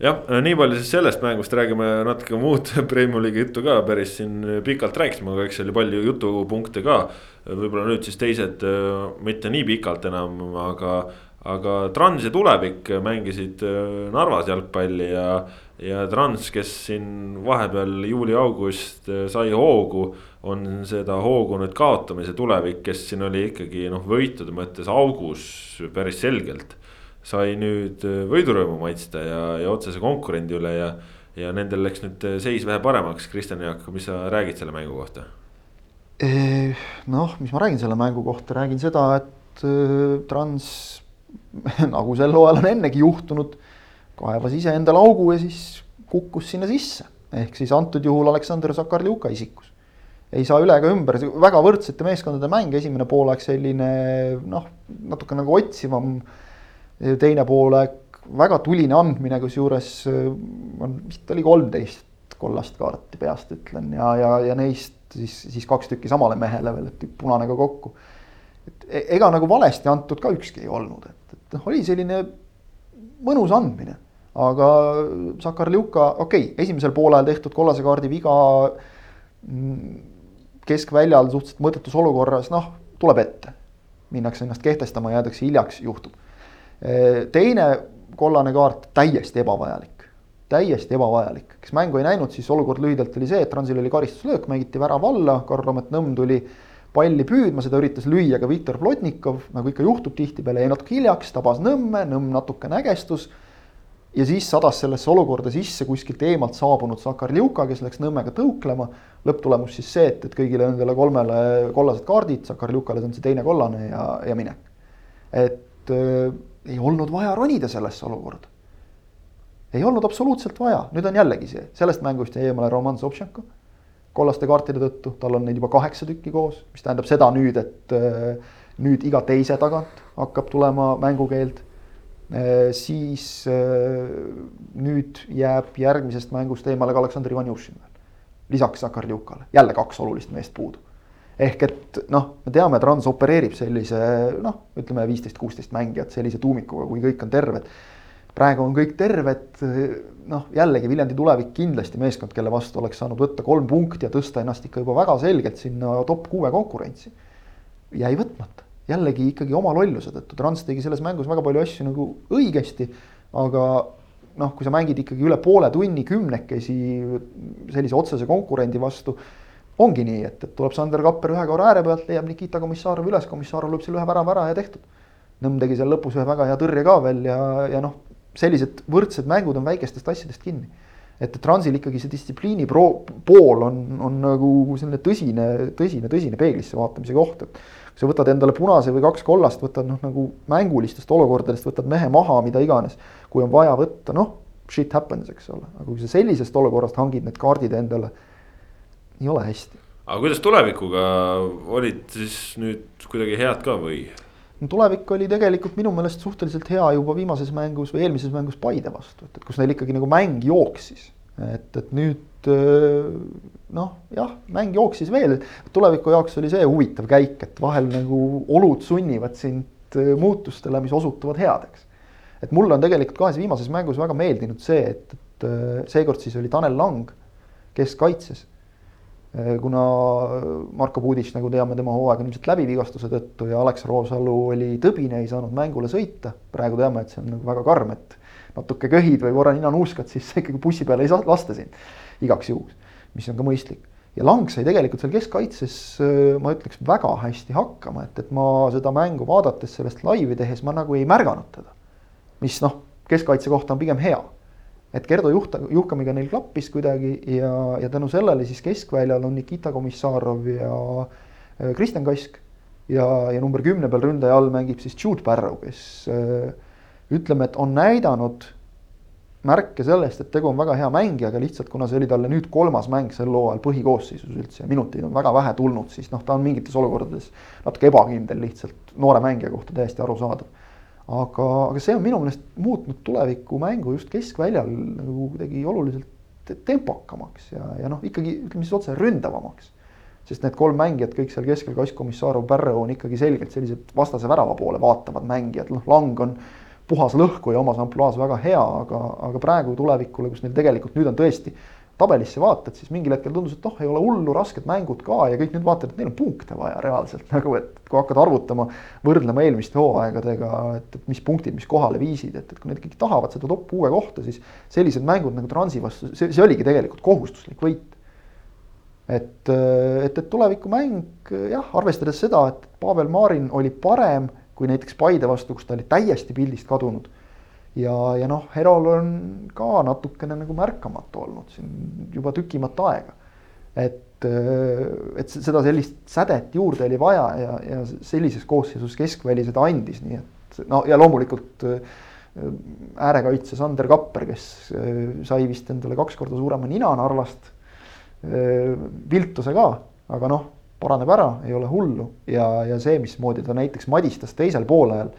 jah, nii palju siis sellest mängust, räägime natuke muud Premiumi liiga juttu ka, päris siin pikalt rääkisime, aga eks oli palju jutupunkte ka. võib-olla nüüd siis teised mitte nii pikalt enam, aga, aga Trans ja Tulevik mängisid Narvas jalgpalli ja. ja Trans, kes siin vahepeal juuli-august sai hoogu, on seda hoogu nüüd kaotamas ja Tulevik, kes siin oli ikkagi noh, võitude mõttes augus päris selgelt sai nüüd äh, võidurõõmu maitsta ja, ja otsese konkurendi üle ja. ja nendel läks nüüd äh, seis vähe paremaks, Kristjan Jaak, mis sa räägid selle mängu kohta? noh, mis ma räägin selle mängu kohta, räägin seda, et äh, Trans nagu sel hooajal on ennegi juhtunud, kaevas ise endale augu ja siis kukkus sinna sisse. ehk siis antud juhul Aleksandr Sakarljuka isikus. ei saa üle ega ümber, väga võrdsete meeskondade mäng, esimene poolaeg selline noh, natuke nagu otsivam teine poolaeg väga tuline andmine, kusjuures äh, on vist oli kolmteist kollast kaarti peast ütlen ja, ja, ja neist siis, siis kaks tükki samale mehele veel, et punane ka kokku. et e-, ega nagu valesti antud ka ükski ei olnud, et, et noh, oli selline mõnus andmine. aga Sakarljuka, okei okay,, esimesel poolel tehtud kollase kaardi viga mm, keskväljal suhteliselt mõttetus olukorras, noh, tuleb ette. minnakse ennast kehtestama, jäädakse hiljaks, juhtub teine kollane kaart täiesti ebavajalik, täiesti ebavajalik, kes mängu ei näinud, siis olukord lühidalt oli see, et Transil oli karistuslöök, mängiti värav alla, Karl-Romet Nõmm tuli palli püüdma, seda üritas lüüa ka Viktor Plotnikov, nagu ikka juhtub tihtipeale, jäi natuke hiljaks, tabas Nõmme, Nõmm natuke nägestus. ja siis sadas sellesse olukorda sisse kuskilt eemalt saabunud Sakar Liuka, kes läks Nõmmega tõuklema. lõpptulemus siis see, et, et kõigile nendele kolmele kollased kaardid, Sakar Liukale on see teine kollane ja, ja minek. et ei olnud vaja ronida sellesse olukorda. ei olnud absoluutselt vaja, nüüd on jällegi see, sellest mängust jäi eemale Roman Sobtšenko. kollaste kaartide tõttu, tal on neid juba kaheksa tükki koos, mis tähendab seda nüüd, et äh, nüüd iga teise tagant hakkab tulema mängukeeld. Äh, siis äh, nüüd jääb järgmisest mängust eemale ka Aleksandr Ivanjušin lisaks Sakarljukale, jälle kaks olulist meest puudu ehk et noh, me teame, et Rans opereerib sellise noh, ütleme viisteist, kuusteist mängijat sellise tuumikuga, kui kõik on terved. praegu on kõik terved, noh jällegi Viljandi tulevik kindlasti meeskond, kelle vastu oleks saanud võtta kolm punkti ja tõsta ennast ikka juba väga selgelt sinna top kuue konkurentsi. jäi võtmata, jällegi ikkagi oma lolluse tõttu, Trans tegi selles mängus väga palju asju nagu õigesti, aga noh, kui sa mängid ikkagi üle poole tunni kümnekesi sellise otsese konkurendi vastu, ongi nii, et, et tuleb Sander Kapper ühe korra ääre pealt, leiab Nikita Komissarov üles, Komissarov lööb selle ühe värava ära ja tehtud. Nõmm tegi seal lõpus ühe väga hea tõrje ka veel ja, ja noh, sellised võrdsed mängud on väikestest asjadest kinni. et Transil ikkagi see distsipliini pro-, pool on, on nagu selline tõsine, tõsine, tõsine peeglisse vaatamise koht, et kui sa võtad endale punase või kaks kollast, võtad noh, nagu mängulistest olukordadest, võtad mehe maha, mida iganes, kui on vaja võtta, noh, shit happens, eks ole, aga kui sa sellisest olukorrast hangid need kaardid endale, ei ole hästi. aga kuidas tulevikuga, olid siis nüüd kuidagi head ka või? no tulevik oli tegelikult minu meelest suhteliselt hea juba viimases mängus või eelmises mängus Paide vastu, et, et kus neil ikkagi nagu mäng jooksis. et, et nüüd noh, jah, mäng jooksis veel, tuleviku jaoks oli see huvitav käik, et vahel nagu olud sunnivad sind muutustele, mis osutuvad headeks. et mulle on tegelikult kahes viimases mängus väga meeldinud see, et, et seekord siis oli Tanel Lang keskkaitses Äh, kuna Marko Pudic, nagu teame, tema hooaeg on ilmselt läbi vigastuse tõttu ja Alex Roosalu oli tõbine, ei saanud mängule sõita. praegu teame, et see on nagu väga karm, et natuke köhid või korra ninanuuskad, siis ikkagi bussi peale ei saa lasta sind igaks juhuks, mis on ka mõistlik. ja Lang sai tegelikult seal keskkaitses, äh, ma ütleks, väga hästi hakkama, et, et ma seda mängu vaadates sellest laivi tehes ma nagu ei märganud teda. mis noh, keskkaitse kohta on pigem hea et Gerdo juhta, juhkamiga neil klappis kuidagi ja, ja tänu sellele siis keskväljal on Nikita Komissarov ja äh, Kristjan Kask. ja, ja number kümne peal ründaja all mängib siis Jude Barrow, kes äh, ütleme, et on näidanud märke sellest, et tegu on väga hea mängijaga, lihtsalt kuna see oli talle nüüd kolmas mäng sel hooajal põhikoosseisus üldse ja minuteid on väga vähe tulnud, siis noh, ta on mingites olukordades natuke ebakindel lihtsalt noore mängija kohta täiesti arusaadav aga, aga see on minu meelest muutnud tulevikumängu just keskväljal nagu kuidagi oluliselt tempokamaks ja, ja noh, ikkagi ütleme siis otse ründavamaks. sest need kolm mängijat kõik seal keskel, Kass, Komissarov, Pärro on ikkagi selgelt sellised vastase värava poole vaatavad mängijad, noh, Lang on puhas lõhkuja omas ampluaas väga hea, aga, aga praegu tulevikule, kus neil tegelikult nüüd on tõesti tabelisse vaatad, siis mingil hetkel tundus, et oh, ei ole hullu, rasked mängud ka ja kõik nüüd vaatavad, et neil on punkte vaja reaalselt nagu, et kui hakkad arvutama, võrdlema eelmiste hooaegadega, et mis punktid, mis kohale viisid, et, et kui nad ikkagi tahavad seda top kuue kohta, siis sellised mängud nagu Transi vastu, see, see oligi tegelikult kohustuslik võit. et, et, et tulevikumäng jah, arvestades seda, et Pavel Marin oli parem kui näiteks Paide vastu, kus ta oli täiesti pildist kadunud ja, ja noh, Herol on ka natukene nagu märkamatu olnud siin juba tükimat aega. et, et seda sellist sädet juurde oli vaja ja, ja sellises koosseisus keskväli seda andis, nii et no ja loomulikult äärekaitse Sander Kapper, kes sai vist endale kaks korda suurema nina Narvast. viltuse ka, aga noh, paraneb ära, ei ole hullu ja, ja see, mismoodi ta näiteks madistas teisel poolajal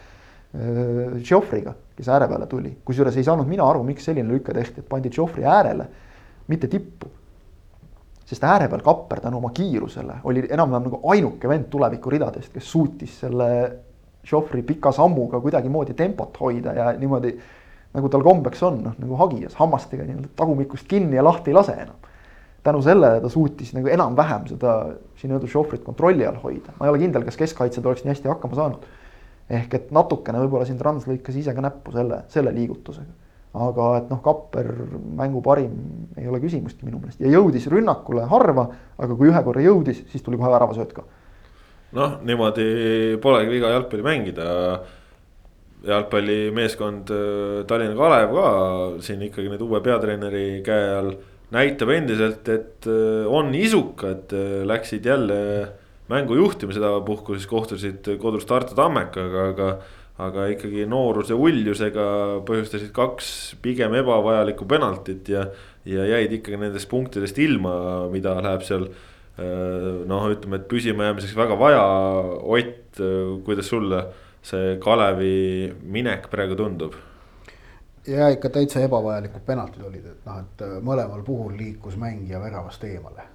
Joffriga kes ääre peale tuli, kusjuures ei saanud mina aru, miks selline lüke tehti, et pandi Joffrey äärele, mitte tippu. sest ääre peal Kapper tänu oma kiirusele oli enam-vähem nagu ainuke vend tulevikuridadest, kes suutis selle Joffrey pika sammuga kuidagimoodi tempot hoida ja niimoodi nagu tal kombeks on, noh nagu hagias hammastega nii-öelda tagumikust kinni ja lahti ei lase enam. tänu sellele ta suutis nagu enam-vähem seda siin öeldud Joffrey't kontrolli all hoida, ma ei ole kindel, kas keskkaitsjad oleks nii hästi hakkama saanud ehk et natukene võib-olla siin Trans lõikas ise ka näppu selle, selle liigutusega. aga et noh, Kapper mängu parim ei ole küsimustki minu meelest ja jõudis rünnakule harva, aga kui ühe korra jõudis, siis tuli kohe väravasööt ka. noh, niimoodi polegi viga jalgpalli mängida jalgpallimeeskond äh, Tallinna Kalev ka siin ikkagi nüüd uue peatreeneri käe all näitab endiselt, et äh, on isukad, äh, läksid jälle mängu juhtima sedapuhku siis kohtusid kodus Tartu Tammekaga, aga. aga ikkagi nooruse uljusega põhjustasid kaks pigem ebavajalikku penaltit ja, ja jäid ikkagi nendest punktidest ilma, mida läheb seal. Äh, noh, ütleme, et püsimajäämiseks väga vaja, Ott, kuidas sulle see Kalevi minek praegu tundub? ja ikka täitsa ebavajalikud penaltid olid, et noh, et mõlemal puhul liikus mängija väravast eemale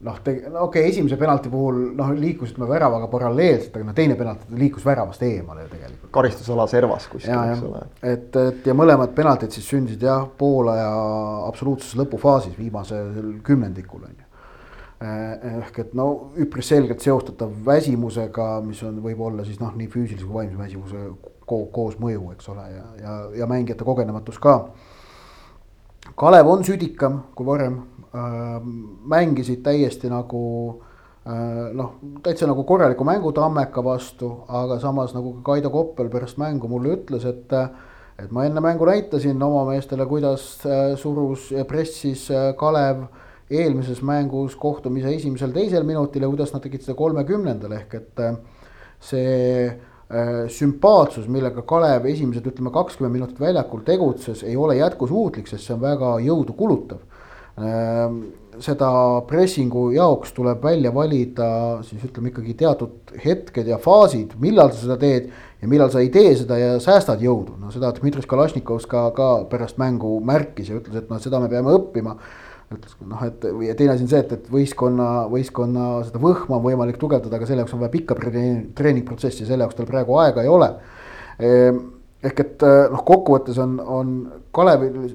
noh, no okei okay,, esimese penalti puhul noh, liikusime väravaga paralleelselt, aga noh, teine penalti liikus väravast eemale ju tegelikult. karistusala servas kuskil, eks ole. et, et ja mõlemad penaltid siis sündisid jah, poolaja absoluutses lõpufaasis, viimasel kümnendikul on ju. ehk et no üpris selgelt seostatav väsimusega, mis on, võib olla siis noh, nii füüsilise kui vaimse väsimuse ko koos mõju, eks ole, ja, ja, ja mängijate kogenematus ka. Kalev on südikam kui varem. Äh,, mängisid täiesti nagu äh, noh, täitsa nagu korraliku mängu Tammeka vastu, aga samas nagu ka Kaido Koppel pärast mängu mulle ütles, et et ma enne mängu näitasin oma meestele, kuidas äh, surus ja pressis Kalev eelmises mängus kohtumise esimesel-teisel minutil ja kuidas nad tegid seda kolmekümnendal ehk et see sümpaatsus, millega Kalev esimesed, ütleme kakskümmend minutit väljakul tegutses, ei ole jätkusuutlik, sest see on väga jõudu kulutav. Ähm, seda pressingu jaoks tuleb välja valida siis ütleme ikkagi teatud hetked ja faasid, millal sa seda teed ja millal sa ei tee seda ja säästad jõudu. no seda Dmitri Kalašnikovs ka, ka pärast mängu märkis ja ütles, et noh, seda me peame õppima ütles noh, et ja teine asi on see, et, et võistkonna, võistkonna seda võhma on võimalik tugevdada, aga selle jaoks on vaja pikka treeningprotsessi, selle jaoks tal praegu aega ei ole. Ehm, ehk et noh, kokkuvõttes on, on Kalevil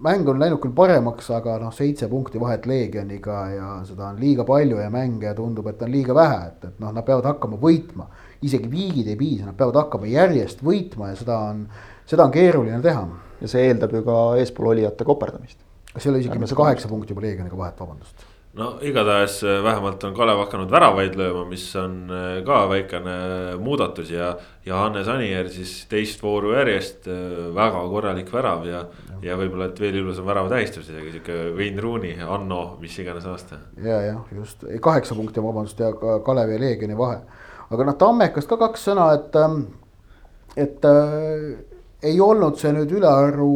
mäng on läinud küll paremaks, aga noh, seitse punkti vahet Leegioniga ja seda on liiga palju ja mänge tundub, et on liiga vähe, et, et noh, nad peavad hakkama võitma. isegi viigid ei piisa, nad peavad hakkama järjest võitma ja seda on, seda on keeruline teha. ja see eeldab ju ka eespool olijate koperdamist ei ole isegi mitte kaheksa punkti juba Leegioniga vahet, vabandust? no igatahes äh, vähemalt on Kalev hakanud väravaid lööma, mis on äh, ka väikene muudatus ja. ja Hannes Anier siis teist vooru järjest äh, väga korralik värav ja, ja, ja võib-olla, et veel ilusam värava tähistus isegi sihuke Wayne Rooney, Anno, mis iganes aasta. ja, jah, just kaheksa punkti, vabandust, ja Kalevi ja Leegioni vahe. aga noh, Tammekast ka kaks sõna, et, ähm, et äh, ei olnud see nüüd ülearu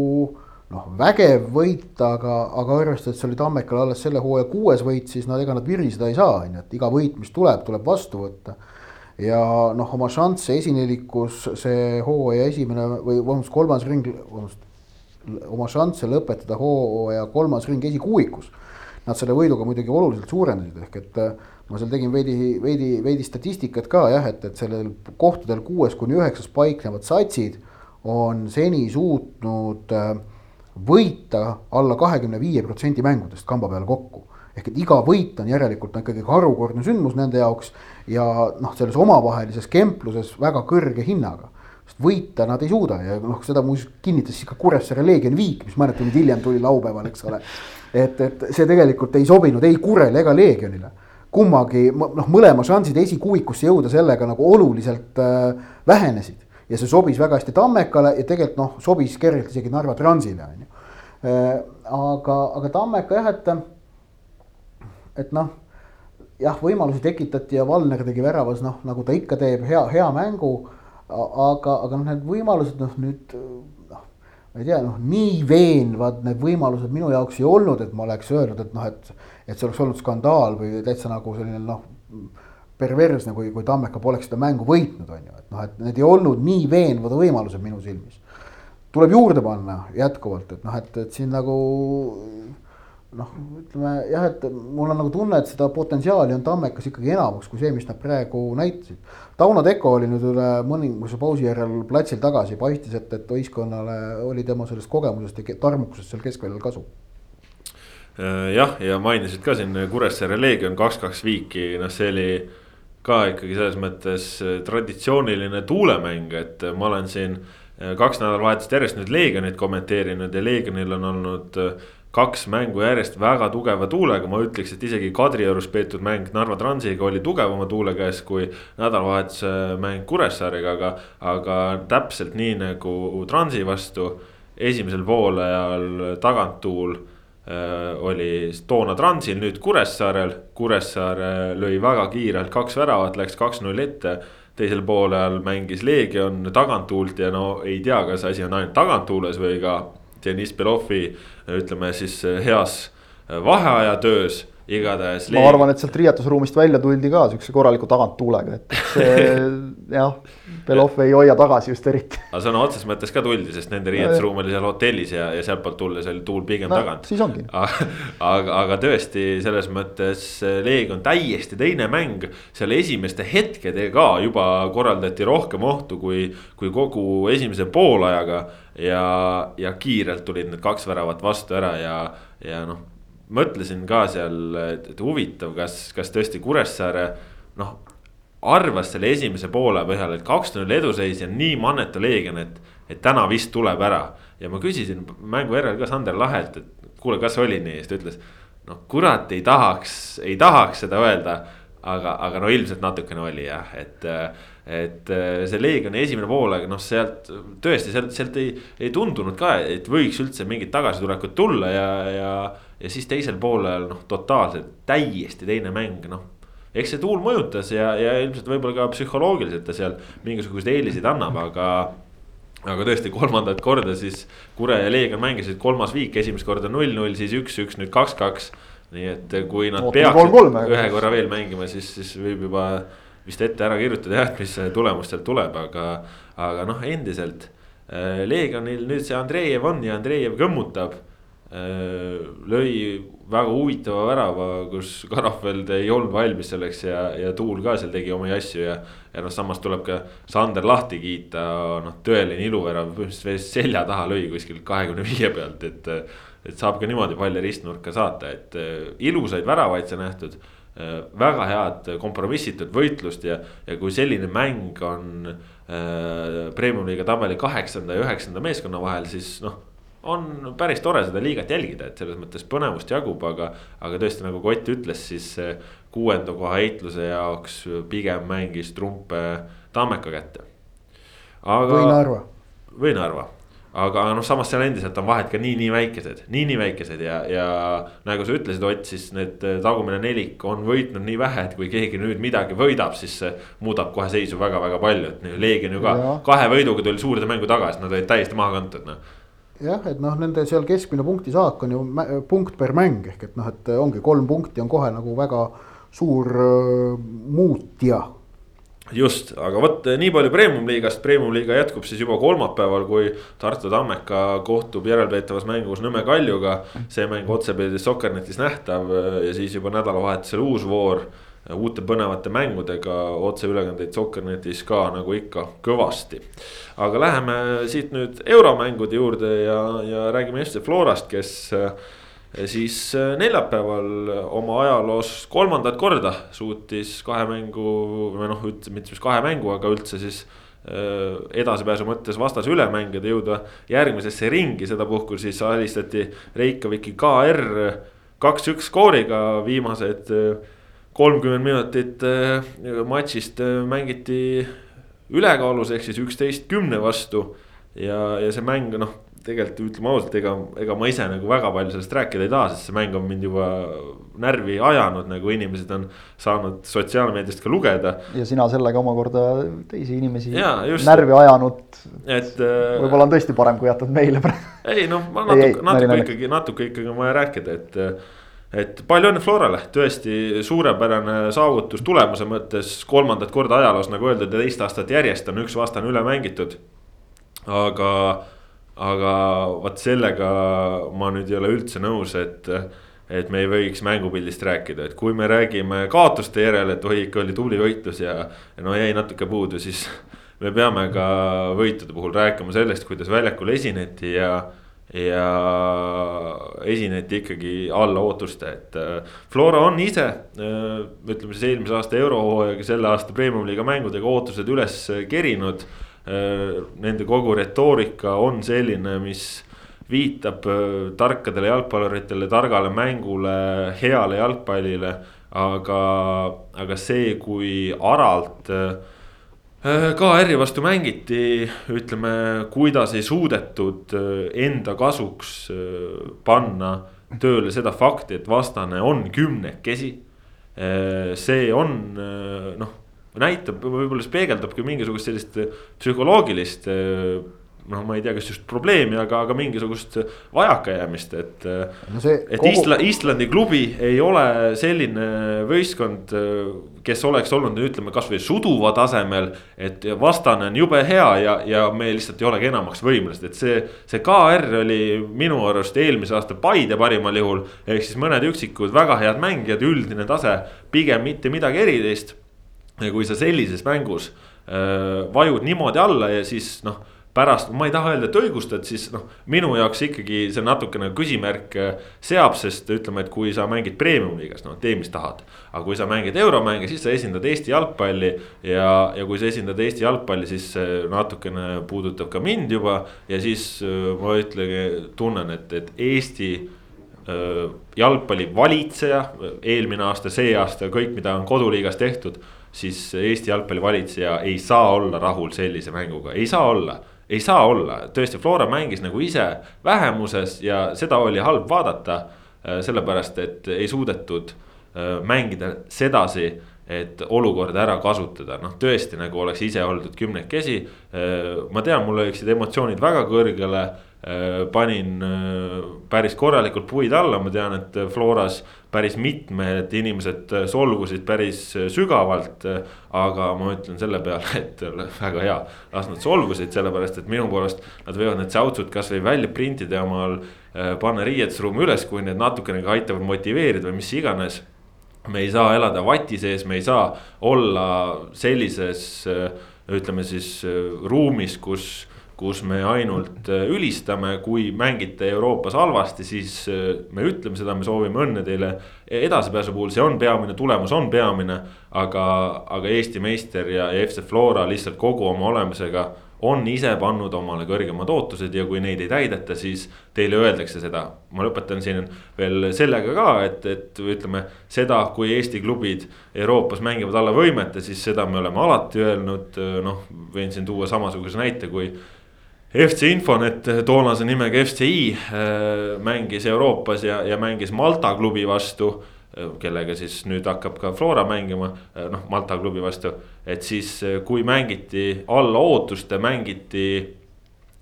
noh, vägev võit, aga, aga arvestades, see oli Tammekal alles selle hooaja kuues võit, siis no ega nad viriseda ei saa, on ju, et iga võit, mis tuleb, tuleb vastu võtta. ja noh, oma šansse esinelikus see hooaja esimene või vabandust, kolmas ring, vabandust, oma šansse lõpetada hooaja kolmas ring esikuuikus. Nad selle võiduga muidugi oluliselt suurendasid, ehk et äh, ma seal tegin veidi, veidi, veidi statistikat ka jah, et, et sellel kohtadel kuues kuni üheksas paiknevad satsid on seni suutnud äh, võita alla kahekümne viie protsendi mängudest kamba peale kokku. ehk et iga võit on järelikult ikkagi harukordne sündmus nende jaoks ja noh, selles omavahelises kempluses väga kõrge hinnaga. sest võita nad ei suuda ja noh, seda muuseas kinnitas siis ka Kuressaare Leegion Viik, mis mõned tunnid hiljem tuli laupäeval, eks ole. et, et see tegelikult ei sobinud ei Kurele ega Leegionile kummagi noh, mõlema šansid esikuuikusse jõuda sellega nagu oluliselt äh, vähenesid ja see sobis väga hästi Tammekale ja tegelikult noh, sobis kergelt isegi Narva Transile on ju. Äh, aga, aga Tammeka jah, et, et noh, jah, võimalusi tekitati ja Valner tegi väravas noh, nagu ta ikka teeb, hea, hea mängu. aga, aga noh, need võimalused noh, nüüd noh, ma ei tea, noh, nii veenvad need võimalused minu jaoks ei olnud, et ma oleks öelnud, et noh, et, et see oleks olnud skandaal või täitsa nagu selline noh perversne, kui, kui Tammeka poleks seda mängu võitnud, on ju, et noh, et need ei olnud nii veenvad võimalused minu silmis. tuleb juurde panna jätkuvalt, et noh, et, et siin nagu noh, ütleme jah, et mul on nagu tunne, et seda potentsiaali on Tammekas ikkagi enamaks kui see, mis nad praegu näitasid. Tauno Teko oli nüüd üle mõningase pausi järel platsil tagasi, paistis, et, et võistkonnale oli tema sellest kogemusest ja tarmukusest seal keskväljal kasu jah, ja mainisid ka siin Kuressaare Leegion kaks, kaks viiki, noh, see oli ka ikkagi selles mõttes äh, traditsiooniline tuulemäng, et äh, ma olen siin äh, kaks nädalavahetust järjest nüüd Leegionit kommenteerinud ja Leegionil on olnud kaks mängu järjest väga tugeva tuulega, ma ütleks, et isegi Kadriorus peetud mäng Narva Transiga oli tugevama tuule käes kui nädalavahetuse mäng Kuressaarega, aga. aga täpselt nii nagu Transi vastu esimesel poolajal taganttuul oli toona Transil, nüüd Kuressaarel. Kuressaare lõi väga kiirelt kaks väravat, läks kaks-null ette. teisel poolel mängis Leegion taganttuult ja no ei tea, kas asi on ainult taganttuules või ka Deniss Belovi ütleme siis heas vaheajatöös igatahes. ma arvan, et sealt riietusruumist välja tuldi ka siukse korraliku taganttuulega, et see jah, Belov ei hoia tagasi just eriti. aga sõna otseses mõttes ka tuldi, sest nende riietusruum oli seal hotellis ja, ja sealtpoolt tulles oli tuul pigem no, tagant. siis ongi. aga, aga tõesti selles mõttes Leegion täiesti teine mäng, seal esimeste hetkedega juba korraldati rohkem ohtu kui, kui kogu esimese poolajaga ja, ja kiirelt tulid need kaks väravat vastu ära ja, ja noh mõtlesin ka seal, et, huvitav, kas, kas tõesti Kuressaare noh. arvas selle esimese poole põhjal, et kaks-null eduseis ja nii mannetu Leegion, et, et täna vist tuleb ära. ja ma küsisin mängu järel ka Sander Lahelt, et kuule, kas oli nii, siis ta ütles. noh, kurat ei tahaks, ei tahaks seda öelda, aga, aga no ilmselt natukene oli jah, et et see Leegioni esimene poolaeg, noh, sealt tõesti sealt, sealt ei, ei tundunud ka, et võiks üldse mingit tagasitulekut tulla ja, ja. Ja siis teisel poolel noh, totaalselt täiesti teine mäng, noh eks see tuul mõjutas ja, ja ilmselt võib-olla ka psühholoogiliselt ta seal mingisuguseid eeliseid annab, aga. aga tõesti kolmandat korda siis Kure ja Leegion mängisid kolmas viik, esimest korda null-null, siis üks-üks, nüüd kaks-kaks. nii et kui nad Ootame peaksid ühe korra veel mängima, siis, siis võib juba vist ette ära kirjutada jah, et mis tulemus sealt tuleb, aga, aga noh, endiselt. Äh, Leegionil nüüd see Andreev on ja Andreev kõmmutab lõi väga huvitava värava, kus Karafeld ei olnud valmis selleks ja, ja Tuul ka seal tegi omi asju ja. ja noh, samas tuleb ka Sander lahti kiita, noh tõeline iluvärav, põhimõtteliselt selja taha lõi kuskil kahekümne viie pealt, et. et saab ka niimoodi palle ristnurka saata, et äh, ilusaid väravaid sai nähtud äh, väga head kompromissitud võitlust ja, ja kui selline mäng on äh, premium-liiga tabeli kaheksanda ja üheksanda meeskonna vahel, siis noh on päris tore seda liigat jälgida, et selles mõttes põnevust jagub, aga, aga tõesti nagu Kott ütles, siis kuuenda koha heitluse jaoks pigem mängis trumpe Tammeka kätte. või Narva. või Narva, aga noh, samas seal endiselt on vahed ka nii-nii väikesed, nii-nii väikesed ja, ja nagu sa ütlesid, Ott, siis need tagumine nelik on võitnud nii vähe, et kui keegi nüüd midagi võidab, siis see muudab kohe seisu väga-väga palju, et Leegion ju ka ja. kahe võiduga tuli suurde mängu tagasi, nad olid täiesti maha kantud, noh jah, et noh, nende seal keskmine punktisaak on ju punkt per mäng ehk et noh, et ongi kolm punkti on kohe nagu väga suur äh, muutja. just, aga vot nii palju premium-liigast, premium-liiga jätkub siis juba kolmapäeval, kui Tartu Tammeka kohtub järelpeetavas mängus Nõmme Kaljuga. see mäng otsepildis Sokernetis nähtav ja siis juba nädalavahetusel uus voor uute põnevate mängudega otseülekandeid Soccernetis ka nagu ikka kõvasti. aga läheme siit nüüd euromängude juurde ja, ja räägime FC Florast, kes eh, siis eh, neljapäeval oma ajaloos kolmandat korda suutis kahe mängu või noh, üldse mitte just kahe mängu, aga üldse siis eh, edasipääsu mõttes vastase üle mängida, jõuda järgmisesse ringi, sedapuhku siis alistati Reykjaviki KR kaks-üks skooriga viimased kolmkümmend minutit äh, matšist äh, mängiti ülekaalus ehk siis üksteist kümne vastu. ja, ja see mäng noh, tegelikult ütleme ausalt, ega, ega ma ise nagu väga palju sellest rääkida ei taha, sest see mäng on mind juba närvi ajanud, nagu inimesed on saanud sotsiaalmeediast ka lugeda. ja sina sellega omakorda teisi inimesi ja, just, närvi ajanud. et äh,. võib-olla on tõesti parem, kui jätad meile praegu. ei noh, ma natuke, natuke ikkagi, natuke ikkagi on vaja rääkida, et et palju õnne Florale, tõesti suurepärane saavutus tulemuse mõttes, kolmandat korda ajaloos, nagu öeldud, teist aastat järjest on üks vastane üle mängitud. aga, aga vot sellega ma nüüd ei ole üldse nõus, et, et me ei võiks mängupildist rääkida, et kui me räägime kaotuste järel, et oi, ikka oli tubli võitlus ja, ja no jäi natuke puudu, siis me peame ka võitude puhul rääkima sellest, kuidas väljakul esineti ja ja esineti ikkagi alla ootuste, et äh, Flora on ise, äh, ütleme siis eelmise aasta eurohooajaga, selle aasta premium-liiga mängudega ootused üles kerinud. Äh, nende kogu retoorika on selline, mis viitab tarkadele jalgpalluritele, targale mängule, heale jalgpallile. aga, aga see, kui aralt Äh, KR-i vastu mängiti, ütleme, kuidas ei suudetud äh, enda kasuks äh, panna tööle seda fakti, et vastane on kümnekesi. see on noh, näitab, võib-olla see peegeldabki mingisugust sellist psühholoogilist noh, ma ei tea, kas just probleemi, aga, aga mingisugust vajakajäämist, et no. et kogu... Isla, Islandi klubi ei ole selline võistkond, kes oleks olnud, ütleme kasvõi suduva tasemel. et vastane on jube hea ja, ja me lihtsalt ei olegi enamaks võimelised, et see, see KR oli minu arust eelmise aasta Paide parimal juhul. ehk siis mõned üksikud väga head mängijad, üldine tase, pigem mitte midagi erilist. kui sa sellises mängus äh, vajud niimoodi alla ja siis noh pärast, ma ei taha öelda, et õigustad, siis noh, minu jaoks ikkagi see natukene küsimärk äh, seab, sest ütleme, et kui sa mängid premium-liigas, no tee, mis tahad. aga kui sa mängid euromänge, siis sa esindad Eesti jalgpalli ja, ja kui sa esindad Eesti jalgpalli, siis natukene puudutab ka mind juba. ja siis äh, ma ütlen, tunnen, et, et Eesti äh, jalgpalli valitseja, eelmine aasta, see aasta, kõik, mida on koduliigas tehtud siis Eesti jalgpallivalitseja ei saa olla rahul sellise mänguga, ei saa olla ei saa olla, tõesti, Flora mängis nagu ise vähemuses ja seda oli halb vaadata. Äh, sellepärast, et ei suudetud äh, mängida sedasi, et olukorda ära kasutada, noh tõesti nagu oleks ise oldud kümnekesi. Äh, ma tean, mul oleksid emotsioonid väga kõrgele panin äh, päris korralikult puid alla, ma tean, et Floras päris mitmed inimesed solvusid päris sügavalt. aga ma ütlen selle peale, et väga hea, las nad solvusid, sellepärast et minu poolest nad võivad need säutsud kasvõi välja printida ja omal äh, panna riietusruumi üles, kui need natukenegi aitavad motiveerida või mis iganes me ei saa elada vati sees, me ei saa olla sellises ütleme siis ruumis, kus kus me ainult äh, ülistame, kui mängite Euroopas halvasti, siis äh, me ütleme seda, me soovime õnne teile edasipääsu puhul, see on peamine, tulemus on peamine. aga, aga Eesti meister ja, ja FC Flora lihtsalt kogu oma olemusega on ise pannud omale kõrgemad ootused ja kui neid ei täideta, siis teile öeldakse seda. ma lõpetan siin veel sellega ka, et, et ütleme seda, kui Eesti klubid Euroopas mängivad alla võimete, siis seda me oleme alati öelnud, noh, võin siin tuua samasuguse näite, kui FC Infonet toonase nimega FCI äh, mängis Euroopas ja, ja mängis Malta klubi vastu. Äh, kellega siis nüüd hakkab ka Flora mängima, äh, noh Malta klubi vastu. et siis, kui mängiti alla ootuste, mängiti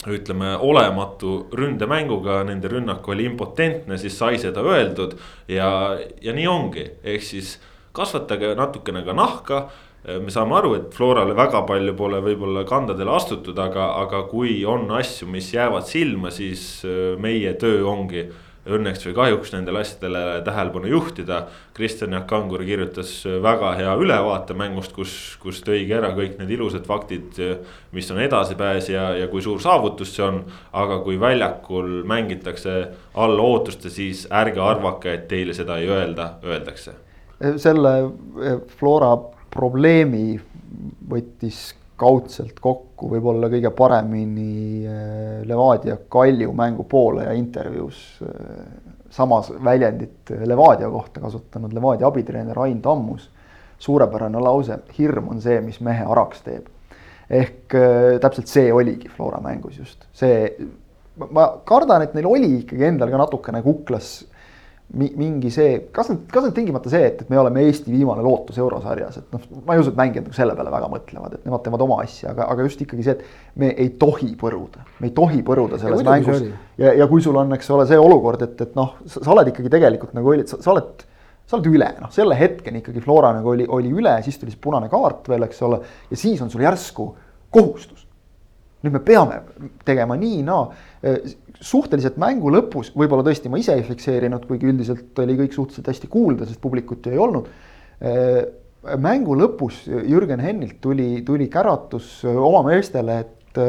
ütleme olematu ründemänguga, nende rünnak oli impotentne, siis sai seda öeldud. ja, ja nii ongi, ehk siis kasvatage natukene ka nahka me saame aru, et Florale väga palju pole võib-olla kandadele astutud, aga, aga kui on asju, mis jäävad silma, siis äh, meie töö ongi õnneks või kahjuks nendele asjadele tähelepanu juhtida. Kristjan Jaak Kangur kirjutas väga hea ülevaate mängust, kus, kus tõigi ära kõik need ilusad faktid, mis on edasipääs ja, ja kui suur saavutus see on. aga kui väljakul mängitakse alla ootuste, siis ärge arvake, et teile seda ei öelda, öeldakse. selle Flora probleemi võttis kaudselt kokku võib-olla kõige paremini äh, Levadia Kalju mängu poole ja intervjuus äh, samas väljendit Levadia kohta kasutanud Levadia abitreener Ain Tammus. suurepärane lause, hirm on see, mis mehe araks teeb. ehk äh, täpselt see oligi Flora mängus just, see, ma kardan, et neil oli ikkagi endal ka natukene kuklas mingi see, kas nüüd, kas nüüd tingimata see, et, et me oleme Eesti viimane lootus eurosarjas, et noh, ma ei usu, et mängijad nagu selle peale väga mõtlevad, et nemad teevad oma asja, aga, aga just ikkagi see, et me ei tohi põruda, me ei tohi põruda selles ja mängus. ja, ja kui sul on, eks ole, see olukord, et, et noh, sa oled ikkagi tegelikult nagu olid, sa oled, sa oled üle, noh, selle hetkeni ikkagi Flora nagu oli, oli üle, siis tuli see punane kaart veel, eks ole, ja siis on sul järsku kohustus. nüüd me peame tegema nii, naa no, suhteliselt mängu lõpus, võib-olla tõesti ma ise ei fikseerinud, kuigi üldiselt oli kõik suhteliselt hästi kuulda, sest publikut ju ei olnud. Äh, mängu lõpus Jürgen Hennilt tuli, tuli käratus oma meestele, et,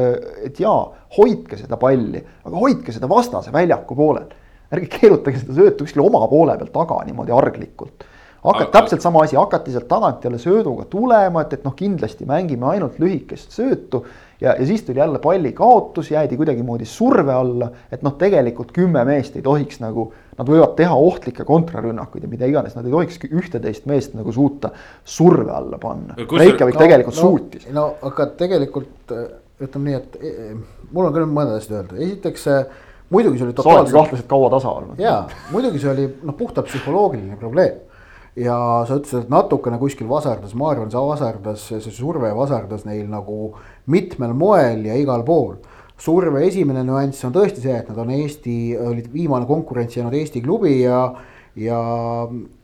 et jaa, hoidke seda palli, aga hoidke seda vastase väljaku poolel. ärge keerutage seda söötu kuskile oma poole peal taga niimoodi arglikult hakati, täpselt sama asi, hakati sealt tagant jälle sööduga tulema, et, et noh, kindlasti mängime ainult lühikest söötu ja, ja siis tuli jälle palli kaotus, jäädi kuidagimoodi surve alla, et noh, tegelikult kümme meest ei tohiks nagu, nad võivad teha ohtlikke kontrarünnakuid ja mida iganes, nad ei tohiks ühteteist meest nagu suuta surve alla panna. Reikjavik no, tegelikult no, suutis. no aga tegelikult ütleme nii, et e, e, mul on küll mõned asjad öelda, esiteks muidugi see oli totaalselt. sa oledki kahtlaselt kaua tasa olnud. jaa, muidugi see oli noh, puhtalt psühholoogiline probleem ja sa ütlesid, et natukene kuskil vasardas, ma arvan, see vasardas, see surve vasardas neil nagu mitmel moel ja igal pool. surve esimene nüanss on tõesti see, et nad on Eesti, olid viimane konkurents jäänud Eesti klubi ja, ja,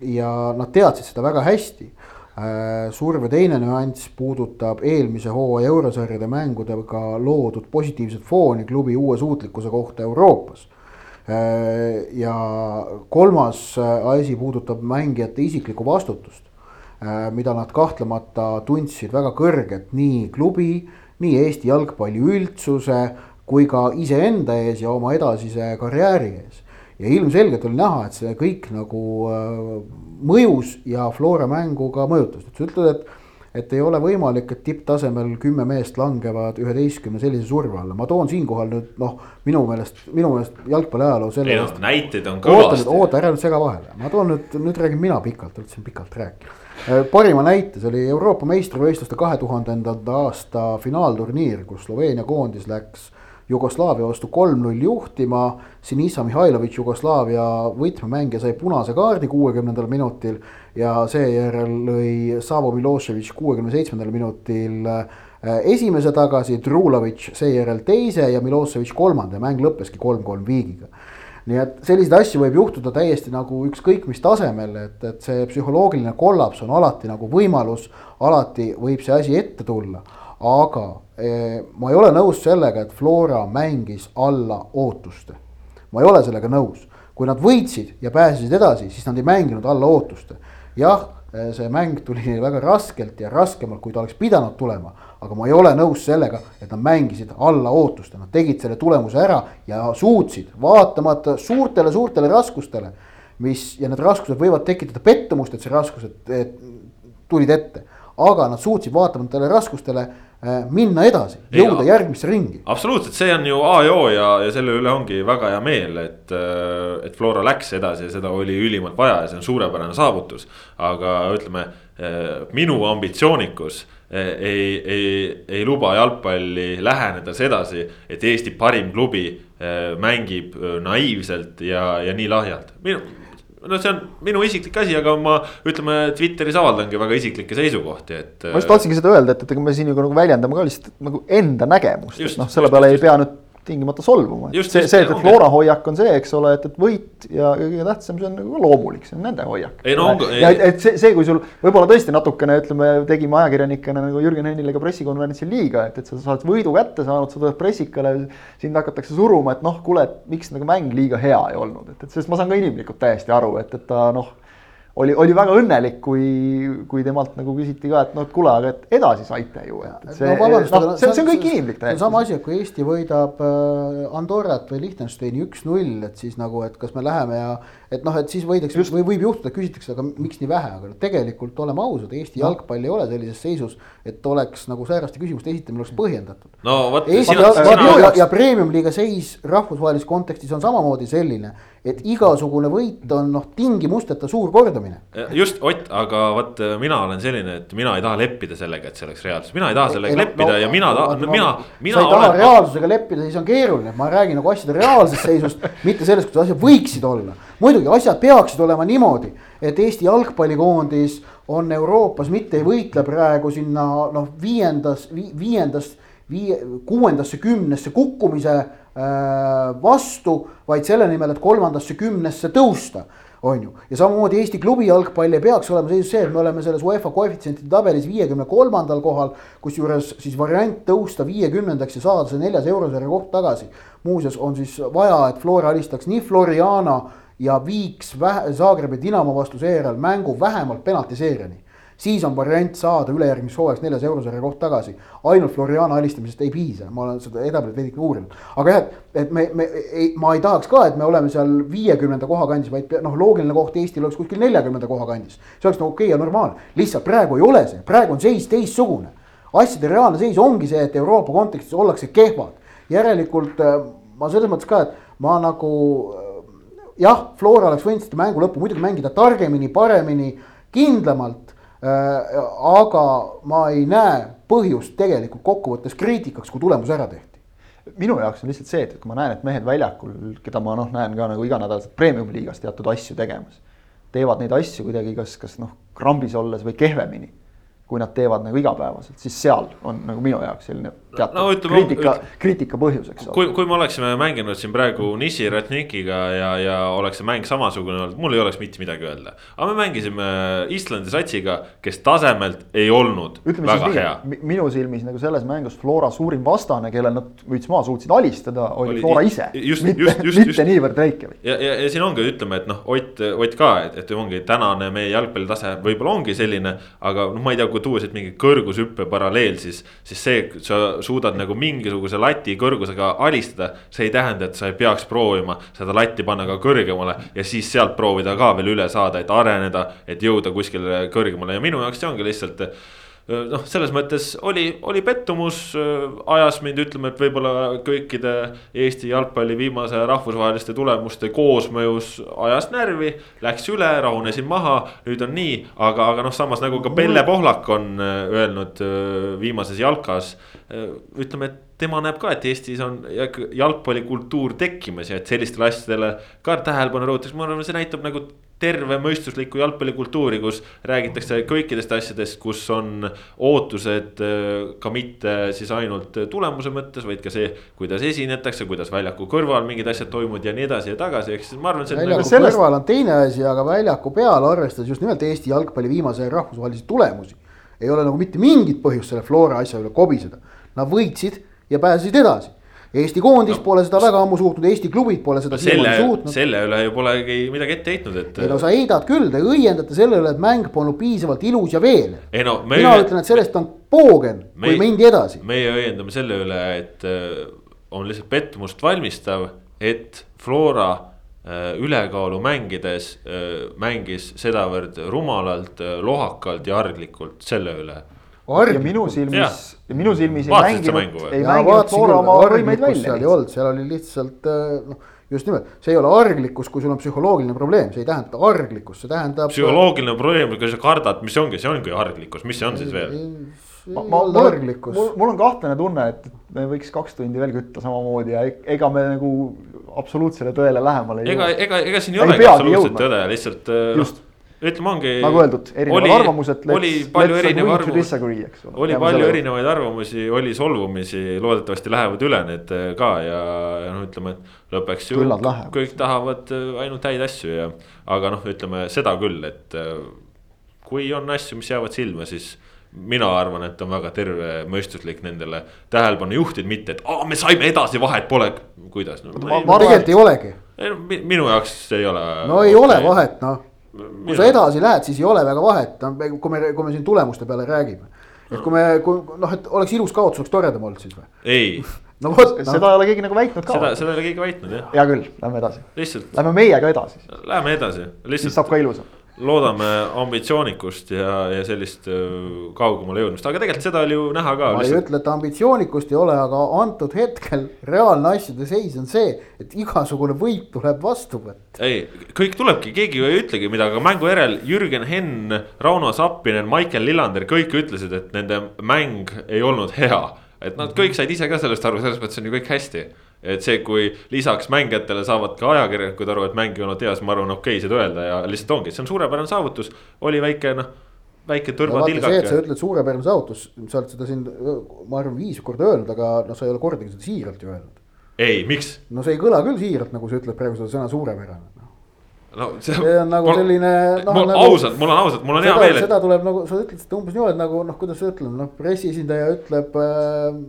ja nad teadsid seda väga hästi äh, surve teine nüanss puudutab eelmise hooaja eurosarjade mängudega loodud positiivset fooni klubi uue suutlikkuse kohta Euroopas ja kolmas äh, asi puudutab mängijate isiklikku vastutust. mida nad kahtlemata tundsid väga kõrget nii klubi, nii Eesti jalgpalli üldsuse kui ka iseenda ees ja oma edasise karjääri ees. ja ilmselgelt oli näha, et see kõik nagu mõjus ja Flora mängu ka mõjutas, et sa ütled, et et ei ole võimalik, et tipptasemel kümme meest langevad üheteistkümne sellise surve alla, ma toon siinkohal nüüd noh, minu meelest, minu meelest jalgpalli ajaloo selle eest. näiteid on kõvasti. oota, ära nüüd sega vahele, ma toon nüüd, nüüd räägin mina pikalt, siin pikalt rääkinud. Äh, parima näite, see oli Euroopa meistrivõistluste kahe tuhandenda aasta finaalturniir, kus Sloveenia koondis läks Jugoslaavia vastu kolm-null juhtima. Sinisa Mihhailovitš, Jugoslaavia võtmemängija, sai punase kaardi kuuekümnendal minutil ja seejärel lõi Savo Miloševič kuuekümne seitsmendal minutil äh, esimese tagasi, Trulovitš seejärel teise ja Miloševič kolmanda. Ja mäng lõppeski kolm-kolm viigiga. Nii et selliseid asju võib juhtuda täiesti nagu ükskõik mis tasemel, et, et see psühholoogiline kollaps on alati nagu võimalus, alati võib see asi ette tulla. Aga eh, ma ei ole nõus sellega, et Flora mängis alla ootuste. ma ei ole sellega nõus, kui nad võitsid ja pääsesid edasi, siis nad ei mänginud alla ootuste. jah, eh, see mäng tuli väga raskelt ja raskemalt, kui ta oleks pidanud tulema, aga ma ei ole nõus sellega, et nad mängisid alla ootuste, nad tegid selle tulemuse ära ja suutsid, vaatamata suurtele-suurtele raskustele, mis ja need raskused võivad tekitada pettumust, et see raskused et, tulid ette aga nad suutsid vaatamata raskustele minna edasi, jõuda ei, järgmisse ringi. absoluutselt, see on ju A ja O ja, ja selle üle ongi väga hea meel, et, äh, et Flora läks edasi ja seda oli ülimalt vaja ja see on suurepärane saavutus. aga ütleme, äh, minu ambitsioonikus ei, ei, ei luba jalgpalli läheneda sedasi, et Eesti parim klubi mängib naiivselt ja, ja nii lahjalt. minu no see on minu isiklik asi, aga ma ütleme Twitteris avaldangi väga isiklikke seisukohti, et. ma just tahtsingi seda öelda, et, et ega me siin ju nagu väljendame ka lihtsalt nagu enda nägemust, et noh, selle peale just, ei pea nüüd tingimata solvuma. see, see, et Flora hoiak on see, eks ole, et, et võit ja kõige tähtsam, see on nagu loomulik, see on nende hoiak. ei no ongi. ja et, see, see, kui sul võib-olla tõesti natukene ütleme, tegime ajakirjanikena nagu Jürgen Hennile ka pressikonverentsil liiga, et, et sa saad võidu kätte saanud, sa tuled pressikale. sind hakatakse suruma, et noh, kuule, et miks nagu mäng liiga hea ei olnud, et, et sest ma saan ka inimlikult täiesti aru, et, et ta noh oli, oli väga õnnelik, kui, kui temalt nagu küsiti ka, et et kuule, aga et edasi saite ju, et, et see no,, noh, see, see on kõik inimlik täiesti. sama asi, et kui Eesti võidab äh, Andorrat või Liechtensteini üks-null, et siis nagu, et kas me läheme ja et noh, et siis võidakse või võib juhtuda, küsitakse, aga miks nii vähe, aga tegelikult oleme ausad, Eesti no. jalgpall ei ole sellises seisus, et oleks nagu sääraste küsimuste esitamine oleks põhjendatud. no vot. Ja, ja premium-liiga seis rahvusvahelises kontekstis on samamoodi selline, et igasugune võit on noh, tingimusteta suur kordamine. just Ott, aga vot mina olen selline, et mina ei taha leppida sellega, et see oleks reaalsus, mina ei taha sellega ei, leppida no, ja mina tahan, mina, mina. sa ei taha olen... reaalsusega leppida, siis on keeruline, ma räägin nagu asjade reaalsest seisust, mitte sellest, kuidas asjad võiksid olla muidugi asjad peaksid olema niimoodi, et Eesti jalgpallikoondis on Euroopas, mitte ei võitle praegu sinna noh, viiendas vi,, viiendast, viie, kuuendasse, kümnesse kukkumise äh, vastu, vaid selle nimel, et kolmandasse kümnesse tõusta on ju, ja samamoodi Eesti klubi jalgpall ei peaks olema seisus see, et me oleme selles UEFA koefitsientide tabelis viiekümne kolmandal kohal. kusjuures siis variant tõusta viiekümnendaks ja saada see neljas eurosarja koht tagasi. muuseas on siis vaja, et Flora alistaks nii Floriana ja viiks Zagrebi Dinamo vastu seejärel mängu vähemalt penaltiseeriani. siis on variant saada ülejärgmiseks hooajaks neljas eurosarja koht tagasi. ainult Floriana alistamisest ei piisa, ma olen seda edapealt veidike uurinud. aga jah, et me, me ei, ma ei tahaks ka, et me oleme seal viiekümnenda koha kandis, vaid noh, loogiline koht Eestil oleks kuskil neljakümnenda koha kandis. see oleks nagu okei okay ja normaalne, lihtsalt praegu ei ole see, praegu on seis teistsugune. asjade reaalne seis ongi see, et Euroopa kontekstis ollakse kehvad. järelikult äh, ma selles mõttes ka, et ma nagu jah, Flora oleks võinud seda mängu lõppu muidugi mängida targemini, paremini, kindlamalt äh,. aga ma ei näe põhjust tegelikult kokkuvõttes kriitikaks, kui tulemus ära tehti minu jaoks on lihtsalt see, et kui ma näen, et mehed väljakul, keda ma noh, näen ka nagu iganädalaselt premium-liigas teatud asju tegemas. teevad neid asju kuidagi kas, kas noh, krambis olles või kehvemini. kui nad teevad nagu igapäevaselt, siis seal on nagu minu jaoks selline teatud no ütleme, kriitika, kriitika põhjuseks. kui, kui me oleksime mänginud siin praegu Nishi Ratnikiga ja, ja oleks see mäng samasugune olnud, mul ei oleks mitte midagi öelda. aga me mängisime Islandi satsiga, kes tasemelt ei olnud Ütleme väga siis hea. nii, minu silmis nagu selles mängus Flora suurim vastane, kellel nad müts maha suutsid alistada, oli Oli- Flora ise. mitte, just- just- mitte just. niivõrd Reykjavik. ja, ja, ja siin ongi, ütleme, et noh, Ott, Ott ka, et, et ongi tänane meie jalgpallitase võib-olla ongi selline. aga noh, ma ei tea, kui tuua siit mingi kõrgushüppe paralleel, siis, siis see, sa suudad nagu mingisuguse lati kõrgusega alistada. see ei tähenda, et sa ei peaks proovima seda latti panna ka kõrgemale ja siis sealt proovida ka veel üle saada, et areneda, et jõuda kuskile kõrgemale ja minu jaoks see ongi lihtsalt noh, selles mõttes oli, oli pettumus, ajas mind ütleme, et võib-olla kõikide Eesti jalgpalli viimase rahvusvaheliste tulemuste koosmõjus ajas närvi. Läks üle, rahunesin maha, nüüd on nii, aga, aga noh, samas nagu ka Pelle Pohlak on öelnud viimases jalkas. ütleme, et tema näeb ka, et Eestis on jalgpallikultuur tekkimas ja et sellistele asjadele ka tähelepanu rõhutatakse, ma arvan, see näitab nagu terve mõistuslikku jalgpallikultuuri, kus räägitakse kõikidest asjadest, kus on ootused äh, ka mitte siis ainult tulemuse mõttes, vaid ka see, kuidas esinetakse, kuidas väljaku kõrval mingid asjad toimuvad ja nii edasi ja tagasi, ehk siis ma arvan, väljaku nagu. kõrval on teine asi, aga väljaku peal, arvestades just nimelt Eesti jalgpalli viimase rahvusvahelisi tulemusi. ei ole nagu mitte mingit põhjust selle Flora asja üle kobiseda. Nad võitsid ja pääsesid edasi. Eesti koondis no. pole seda väga ammu suutnud, Eesti klubid pole seda no selle suutnud. selle üle ju polegi midagi ette heitnud, et. ei no sa heidad küll, te õiendate selle üle, et mäng polnud piisavalt ilus ja ei no mina ütlen, et sellest on poogen, kui mindi edasi. meie õiendame selle üle, et äh, on lihtsalt pettumust valmistav, et Flora äh, ülekaalu mängides äh, mängis sedavõrd rumalalt, lohakalt ja arglikult selle üle. Ja minu silmis, minu silmis ei mänginud ei mänginud küll, oma võimeid arglikkust seal ei välja. olnud, seal oli lihtsalt äh, noh, just nimelt, see ei ole arglikkus, kui sul on psühholoogiline probleem, see ei tähenda arglikkust, see tähendab. psühholoogiline probleem, kui sa kardad, mis ongi, see ongi arglikkus, mis see on siis veel? ma, ma, mul, mul, mul on kahtlane tunne, et me võiks kaks tundi veel kütta samamoodi ja e- ega me nagu absoluutsele tõele lähemale ei ega, jõua. ega, ega siin ei Ei olegi absoluutset tõde, lihtsalt äh, Just., ütleme ongi. nagu öeldud, erinevad arvamused. oli palju erinevaid arvamusi, oli palju. erinevaid arvamusi, oli solvumisi, loodetavasti lähevad üle need äh, ka ja, ja noh, ütleme, et lõppeks ju kõik tahavad äh, ainult häid asju ja. aga noh, ütleme seda küll, et äh, kui on asju, mis jäävad silma, siis mina arvan, et on väga tervemõistuslik nendele tähelepanu juhtida, mitte et aa, me saime edasi, vahet pole, kuidas no,. Ma- ma arvan, tegelikult ei olegi, ei, no, mi- minu jaoks ei ole. no ei ole vahet, noh. Kui sa edasi lähed, siis ei ole väga vahet, kui me, kui me siin tulemuste peale räägime. et kui me, kui noh, et oleks ilus kaotus, oleks toredam olnud siis või? ei, no vot no., seda ei ole keegi nagu väitnud ka seda,. seda ei ole keegi väitnud jah, hea küll, lähme edasi, lihtsalt lähme meiega edasi, läheme edasi, siis lihtsalt saab ka ilusam. Loodame ambitsioonikust ja, ja sellist öö, kaugemale jõudmist, aga tegelikult seda oli ju näha ka ma ei lihtsalt. ütle, et ambitsioonikust ei ole, aga antud hetkel reaalne asjade seis on see, et igasugune võit tuleb vastu võtta. ei, kõik tulebki, keegi ju ei ütlegi midagi, aga mängu järel Jürgen Henn, Rauno Sappinen, Maicel Lillander, kõik ütlesid, et nende mäng ei olnud hea. et nad kõik said ise ka sellest aru, selles mõttes on ju kõik hästi. Et see, kui lisaks mängijatele saavad ka ajakirjanikud aru, et mäng ei olnud hea, siis ma arvan, okei okay, seda öelda ja lihtsalt ongi, see on suurepärane saavutus. oli väike noh, väike no vaata see, et sa tõrvatilgake. ütled suurepärane saavutus, sa oled seda siin, ma arvan, viis korda öelnud, aga noh, sa ei ole kordagi seda siiralt ju öelnud. ei, miks? no see ei kõla küll siiralt, nagu sa ütled praegu seda sõna suurepärane no. no see, see on nagu mul- selline noh, mul nagu- ausalt, mul on ausalt, mul on hea seda, meel, et seda tuleb nagu sa ütled seda umbes niimoodi nagu noh, kuidas sa ütled, noh pressiesindaja ütleb äh,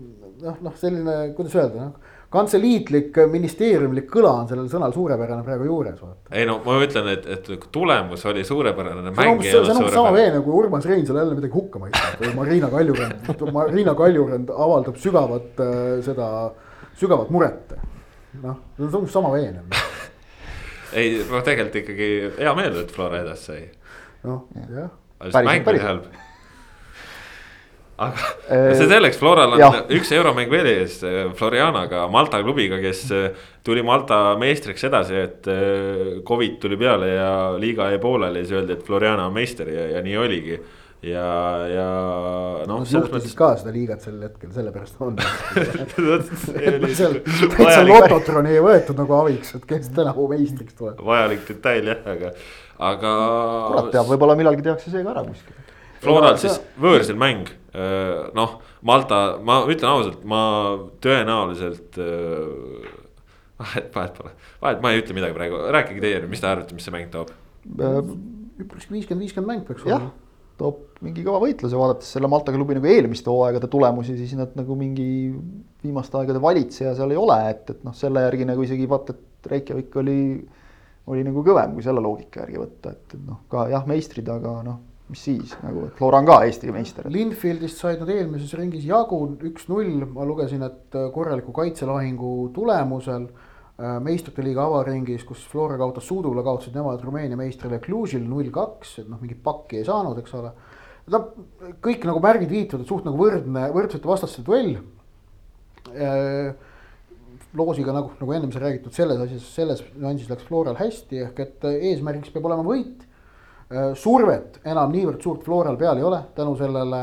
noh, noh selline, kuidas öelda noh. Kantseliitlik ministeeriumlik kõla on sellel sõnal suurepärane praegu juures vaata. ei no ma ütlen, et, et tulemus oli suurepärane, see on see on umbes sama veene kui Urmas Reinsalu jälle midagi hukka mõistab või Marina Kaljurand Marina Kaljurand avaldab sügavat äh, seda, sügavat muret. noh, see on umbes sama veene. ei noh, tegelikult ikkagi hea meel, et Flora edasi sai. noh, jah. Päriselt, päriselt. Aga see selleks, Floral on jah. üks euromäng veel ees Florianaga, Malta klubiga, kes eh, tuli Malta meistriks edasi, et eh, Covid tuli peale ja liiga jäi pooleli, siis öeldi, et Floriana on meister ja, ja nii oligi. ja, ja noh, selles juhtisid mõttes. ka seda liigat sel hetkel, sellepärast on. seal täitsa lototroni ei võetud nagu abiks, et kes tänavu meistriks tuleb. vajalik detail jah, aga, aga. kurat teab, võib-olla millalgi tehakse see ka ära kuskil. Floral siis võõrsil mäng, noh, Malta, ma ütlen ausalt, ma tõenäoliselt äh, vahet, vahet pole, vahet, ma ei ütle midagi praegu, rääkige teie nüüd, mis te arvate, mis see mäng toob? üpriski viiskümmend, viiskümmend mäng peaks jah, toob mingi kõva võitluse, vaadates selle Malta klubi nagu eelmiste hooaegade tulemusi, siis nad nagu mingi viimaste aegade valitseja seal ei ole, et, et noh, selle järgi nagu isegi vaata, et Reykjavik oli, oli nagu kõvem, kui selle loogika järgi võtta, et noh, ka jah, meistrid, aga noh mis siis nagu, et Flora on ka Eesti meister. Linfieldist said nad eelmises ringis jagu üks-null, ma lugesin, et äh, korraliku kaitselahingu tulemusel äh, meistrite liiga avaringis, kus Flora kaotas Suudule, kaotasid nemad Rumeenia meistrile Cluj'il null-kaks, et noh, mingit pakki ei saanud, eks ole. no kõik nagu märgid viitavad, et suht nagu võrdne, võrdsete vastaste duell. Äh, loosiga nagu, nagu ennem sai räägitud, selles asjas, selles nüansis läks Floral hästi, ehk et eesmärgiks peab olema võit survet enam niivõrd suurt Floral peal ei ole tänu sellele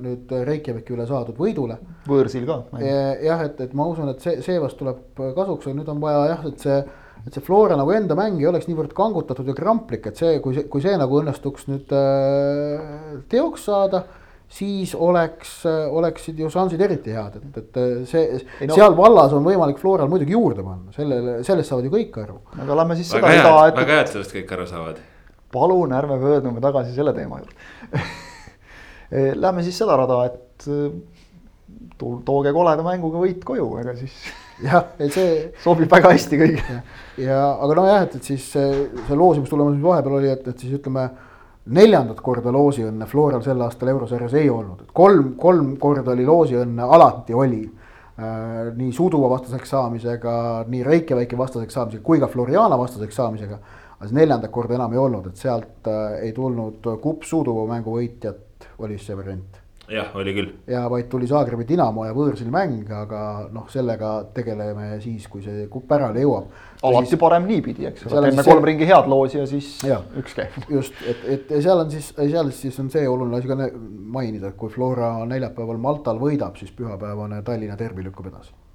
nüüd Reykjaviki üle saadud võidule. võõrsil ka. jah, et, et ma usun, et see, seevastu tuleb kasuks, aga nüüd on vaja jah, et see, et see Flora nagu enda mäng ei oleks niivõrd kangutatud ja kramplik, et see, kui see, kui see nagu õnnestuks nüüd äh, teoks saada siis oleks, oleksid ju šansid eriti head, et, et see, no. seal vallas on võimalik Floral muidugi juurde panna, sellele, sellest saavad ju kõik aru. aga lähme siis väga seda hea, et. väga hea, et sellest kõik aru saavad palun ärme pöördume tagasi selle teema juurde Lähme siis seda rada, et tooge koleda mänguga võit koju, ega siis. jah, et see. sobib väga hästi kõigile. ja aga nojah, et, et siis see, see loosimistulemus, mis vahepeal oli, et, et siis ütleme. neljandat korda loosiõnne Floral sel aastal eurosarjas ei olnud, et kolm, kolm korda oli loosiõnne, alati oli äh,. nii Suduva vastaseks saamisega, nii Reykjaviki vastaseks saamisega kui ka Floriana vastaseks saamisega aga see neljandat korda enam ei olnud, et sealt äh, ei tulnud kupp Suduva mängu võitjat, oli see variant. jah, oli küll. ja vaid tuli Zagrebi Dinamo ja võõrsil mäng, aga noh, sellega tegeleme siis, kui see kupp pärale jõuab. alati siis, parem niipidi, eks ole, teeme kolm see... ringi head loosi ja siis ja, üks käib. just, et, et seal on siis, seal siis on see oluline asi ka mainida, et kui Flora neljapäeval Maltal võidab, siis pühapäevane Tallinna derbi lükkub edasi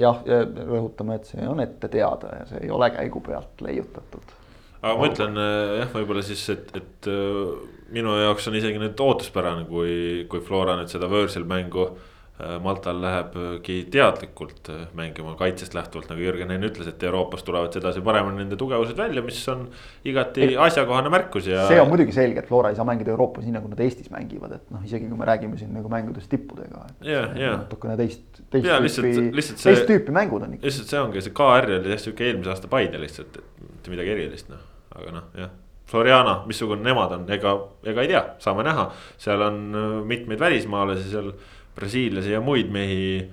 jah, rõhutame, et see on ette teada ja see ei ole käigu pealt leiutatud. aga ma ütlen äh, jah, võib-olla siis, et, et äh, minu jaoks on isegi nüüd ootuspärane, kui, kui Flora nüüd seda võõrsil mängu Äh, Maltal lähebki teadlikult äh, mängima kaitsest lähtuvalt, nagu Jürgen enne ütles, et Euroopas tulevad sedasi paremini nende tugevused välja, mis on igati asjakohane märkus ja. see on muidugi selge, et Flora ei saa mängida Euroopas nii, nagu nad Eestis mängivad, et noh, isegi kui me räägime siin nagu mängudest tippudega. natukene teist, teist ja, tüüpi, teist tüüpi mängud on ikka. lihtsalt see ongi, see KR oli jah sihuke eelmise aasta Paide lihtsalt, et mitte midagi erilist noh, aga noh, jah. Floriana, missugune nemad on, ega, ega ei tea, saame näha, seal on äh, mitmeid välismaalasi seal brasiillasi ja muid mehi.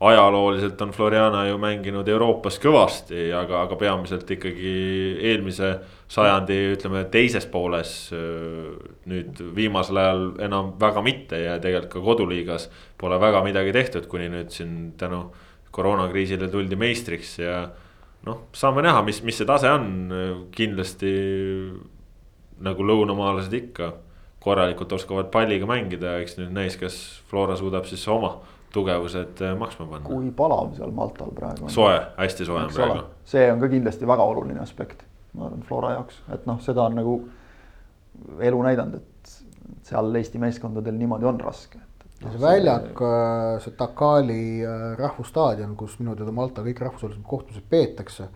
ajalooliselt on Floriana ju mänginud Euroopas kõvasti, aga, aga peamiselt ikkagi eelmise sajandi, ütleme teises pooles. nüüd viimasel ajal enam väga mitte ja tegelikult ka koduliigas pole väga midagi tehtud, kuni nüüd siin tänu koroonakriisile tuldi meistriks ja noh, saame näha, mis, mis see tase on, kindlasti nagu lõunamaalased ikka korralikult oskavad palliga mängida, eks nüüd näis, kas Flora suudab siis oma tugevused äh, maksma panna. kui palav seal Maltal praegu on. soe, hästi soe on praegu. see on ka kindlasti väga oluline aspekt, ma arvan, Flora jaoks, et noh, seda on nagu elu näidanud, et seal Eesti meeskondadel niimoodi on raske. No, see väljak, äh, see Takali äh, rahvusstaadion, kus minu teada Malta kõik rahvusvahelised kohtumised peetakse.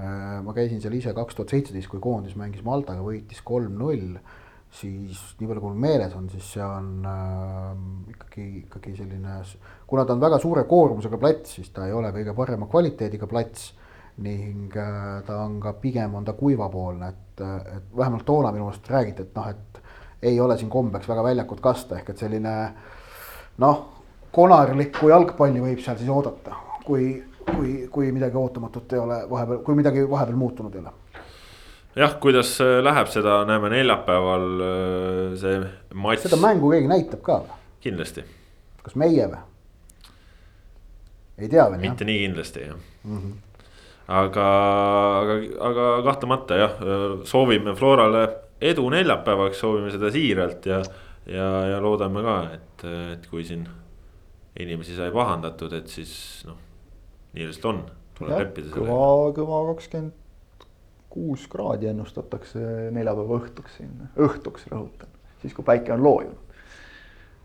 ma käisin seal ise kaks tuhat seitseteist, kui koondis mängis Maltaga, võitis kolm-null siis nii palju, kui mul meeles on, siis see on äh, ikkagi, ikkagi selline, kuna ta on väga suure koormusega plats, siis ta ei ole kõige parema kvaliteediga plats. ning äh, ta on ka pigem on ta kuivapoolne, et, et vähemalt toona minu meelest räägiti, et noh, et ei ole siin kombeks väga väljakut kasta, ehk et selline noh, konarlikku jalgpalli võib seal siis oodata, kui, kui, kui midagi ootamatut ei ole vahepeal, kui midagi vahepeal muutunud ei ole jah, kuidas läheb, seda näeme neljapäeval, äh, see matš. seda mängu keegi näitab ka või? kindlasti. kas meie või? ei tea veel. mitte jah? nii kindlasti jah mm. -hmm. aga, aga, aga kahtlemata jah, soovime Florale edu neljapäevaks, soovime seda siiralt ja, ja, ja loodame ka, et, et kui siin inimesi sai pahandatud, et siis noh, nii lihtsalt on, tuleb leppida kõva, kõva kakskümmend kuus kraadi ennustatakse neljapäeva õhtuks siin, õhtuks rõhutan, siis kui päike on loojunud.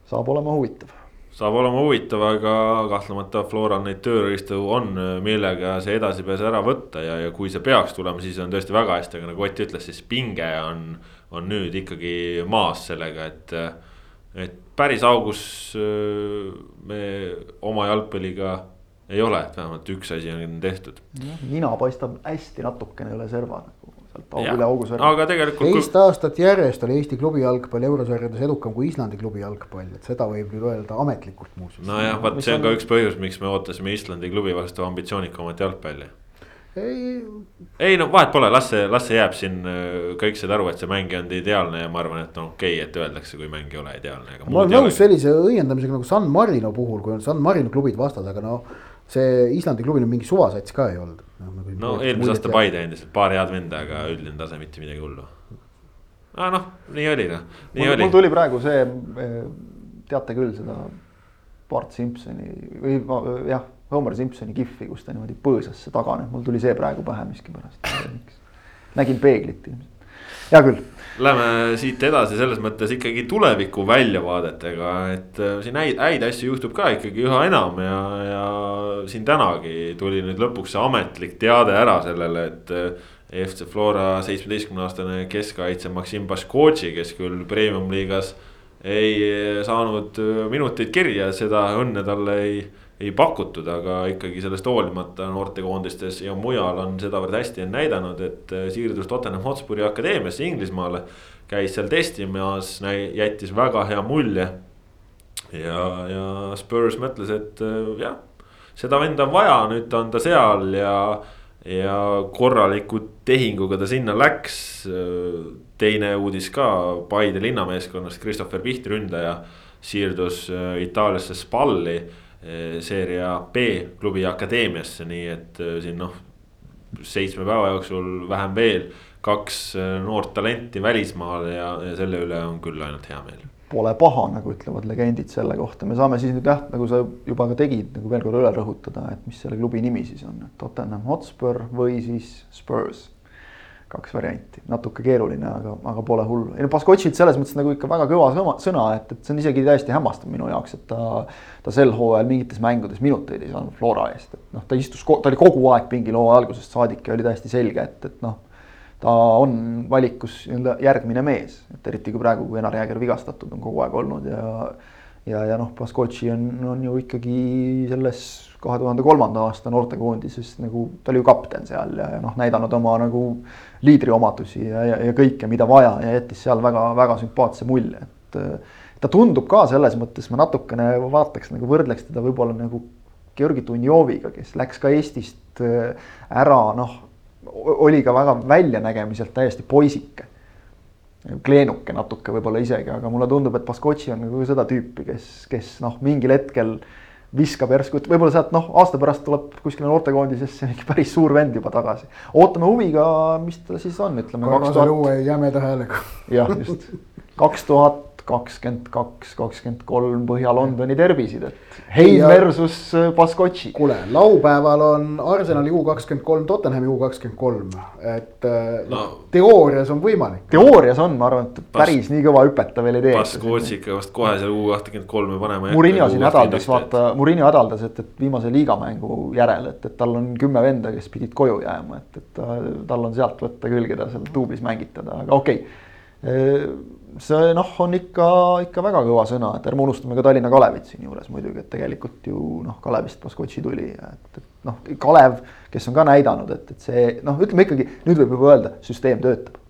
saab olema huvitav. saab olema huvitav, aga kahtlemata Floral neid tööriistu on, millega see edasipääs ära võtta ja, ja kui see peaks tulema, siis on tõesti väga hästi, aga nagu Ott ütles, siis pinge on, on nüüd ikkagi maas sellega, et. et päris augus me oma jalgpalliga ei ole, et vähemalt üks asi on tehtud. nina paistab hästi natukene üle serva nagu sealt aug, üle augu serva. aga tegelikult. teist aastat järjest oli Eesti klubi jalgpall eurosarjades edukam kui Islandi klubi jalgpall, et seda võib nüüd öelda ametlikult muuseas. nojah, vot see on ka üks põhjus, miks me ootasime Islandi klubi vastu ambitsioonikamat jalgpalli ei. ei no vahet pole, las see, las see jääb siin, kõik said aru, et see mäng ei olnud ideaalne ja ma arvan, et on okei okay,, et öeldakse, kui mäng ei ole ideaalne. ma olen nõus sellise õiendamisega nagu San Marino puhul, kui on San Marino klubid vastas, aga no see Islandi klubil on mingi suvasats ka ei olnud. no, nagu no eelmise aasta Paide endiselt paar head venda, aga üldine tase mitte midagi hullu. aa noh, nii oli noh, nii mul, oli. mul tuli praegu see, eh, teate küll seda Bart Simpsoni või jah, Homer Simpsoni kihvi, kus ta niimoodi põõsasse taganeb, mul tuli see praegu pähe miskipärast. nägin peeglit ilmselt, hea küll Läheme siit edasi selles mõttes ikkagi tuleviku väljavaadetega, et äh, siin häid, häid asju juhtub ka ikkagi üha enam ja, ja siin tänagi tuli nüüd lõpuks see ametlik teade ära sellele, et. Äh, FC Flora seitsmeteistkümne aastane keskkaitse Maksim Baškotši, kes küll premium liigas ei saanud äh, minuteid kirja, seda õnne talle ei ei pakutud, aga ikkagi sellest hoolimata noortekoondistes ja mujal on sedavõrd hästi näidanud, et äh, siirdus Tottenham Hotspuri akadeemiasse Inglismaale. käis seal testimas, jättis väga hea mulje. ja, ja Spurs mõtles, et äh, jah, seda venda on vaja, nüüd on ta seal ja, ja korraliku tehinguga ta sinna läks. teine uudis ka Paide linnameeskonnast, Christopher Piht, ründaja, siirdus äh, Itaaliasse Spalli Eh, seeria B klubi akadeemiasse, nii et eh, siin noh. seitsme päeva jooksul vähem veel kaks eh, noort talenti välismaal ja, ja selle üle on küll ainult hea meel. Pole paha, nagu ütlevad legendid selle kohta, me saame siis nüüd jah, nagu sa juba ka tegid, nagu veel kord üle rõhutada, et mis selle klubi nimi siis on, et Tottenham Hotspur või siis Spurs kaks varianti, natuke keeruline, aga, aga pole hullu. ei no Baskotšilt selles mõttes nagu ikka väga kõva sõna, et, et see on isegi täiesti hämmastav minu jaoks, et ta. ta sel hooajal mingites mängudes minuteid ei saanud Flora eest, et noh, ta istus, ta oli kogu aeg pingil hooaja algusest saadik ja oli täiesti selge, et, et noh. ta on valikus nii-öelda järgmine mees, et eriti kui praegu, kui Enar Jääger vigastatud on kogu aeg olnud ja. ja, ja noh, Baskotši on, on ju ikkagi selles kahe tuhande kolmanda aasta noortekoondises nagu ta oli ju kapten seal ja, ja noh, näidanud oma nagu liidriomadusi ja, ja, ja kõike, mida vaja ja jättis seal väga-väga sümpaatse mulje, et. ta tundub ka selles mõttes, ma natukene vaataks nagu võrdleks teda võib-olla nagu Georgi Dunjoviga, kes läks ka Eestist äh, ära, noh. oli ka väga väljanägemiselt täiesti poisike. kleenuke natuke võib-olla isegi, aga mulle tundub, et Baskotši on nagu seda tüüpi, kes, kes noh, mingil hetkel viskab järsku, et võib-olla sealt noh, aasta pärast tuleb kuskile noortekoondisesse mingi päris suur vend juba tagasi. ootame huviga, mis ta siis on, ütleme. uue jämeda häälega. jah, just kaks tuhat kakskümmend kaks, kakskümmend kolm Põhja-Londoni tervisid, et Hein ja... versus äh, Baskotši. kuule, laupäeval on Arsenali U kakskümmend kolm, Tottenhami U kakskümmend kolm, et äh, no. teoorias on võimalik. teoorias on, ma arvan, et päris Bas... nii kõva hüpet ta veel ei tee. Baskotši ikka vast kohe seal U kakskümmend kolme panema. Murillo siin hädaldas, vaata, Murillo hädaldas, et, et viimase liigamängu järel, et, et tal on kümme venda, kes pidid koju jääma, et, et tal on sealt võtta küll, keda seal duublis mängitada, aga okei okay see noh, on ikka, ikka väga kõva sõna, et ärme unustame ka Tallinna Kalevit siinjuures muidugi, et tegelikult ju noh, Kalevist Baskotši tuli et, et noh, Kalev, kes on ka näidanud, et, et see noh, ütleme ikkagi nüüd võib juba öelda, süsteem töötab.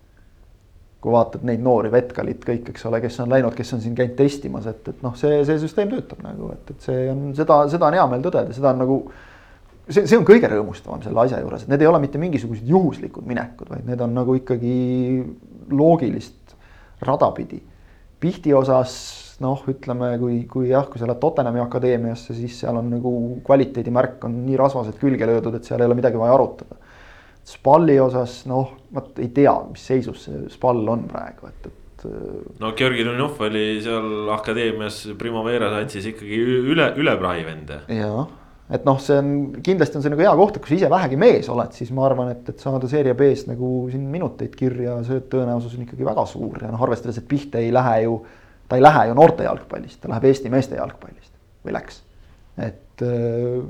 kui vaatad neid noori, Vetkalit kõik, eks ole, kes on läinud, kes on siin käinud testimas, et, et noh, see, see süsteem töötab nagu, et, et see on seda, seda on hea meel tõdeda, seda on nagu see, see on kõige rõõmustavam selle asja juures, et need ei ole mitte mingisugused juhuslikud minekud, vaid need on nagu ikkagi loogilist rada pidi. Pihti osas noh, ütleme, kui, kui jah, kui sa lähed Tottenhami akadeemiasse, siis seal on nagu kvaliteedimärk on nii rasvaselt külge löödud, et seal ei ole midagi vaja arutada. Spalli osas noh, vot ei tea, mis seisus see Spall on praegu, et, et. no Georgi Dunjov oli seal akadeemias Primavera satsis ikkagi üle, üle prahi vend. jah et noh, see on kindlasti on see nagu hea koht, et kui sa ise vähegi mees oled, siis ma arvan, et, et saada seeria B-st nagu siin minuteid kirja, see tõenäosus on ikkagi väga suur ja noh, arvestades, et Piht ei lähe ju. ta ei lähe ju noorte jalgpallist, ta läheb Eesti meeste jalgpallist. või läks, et äh,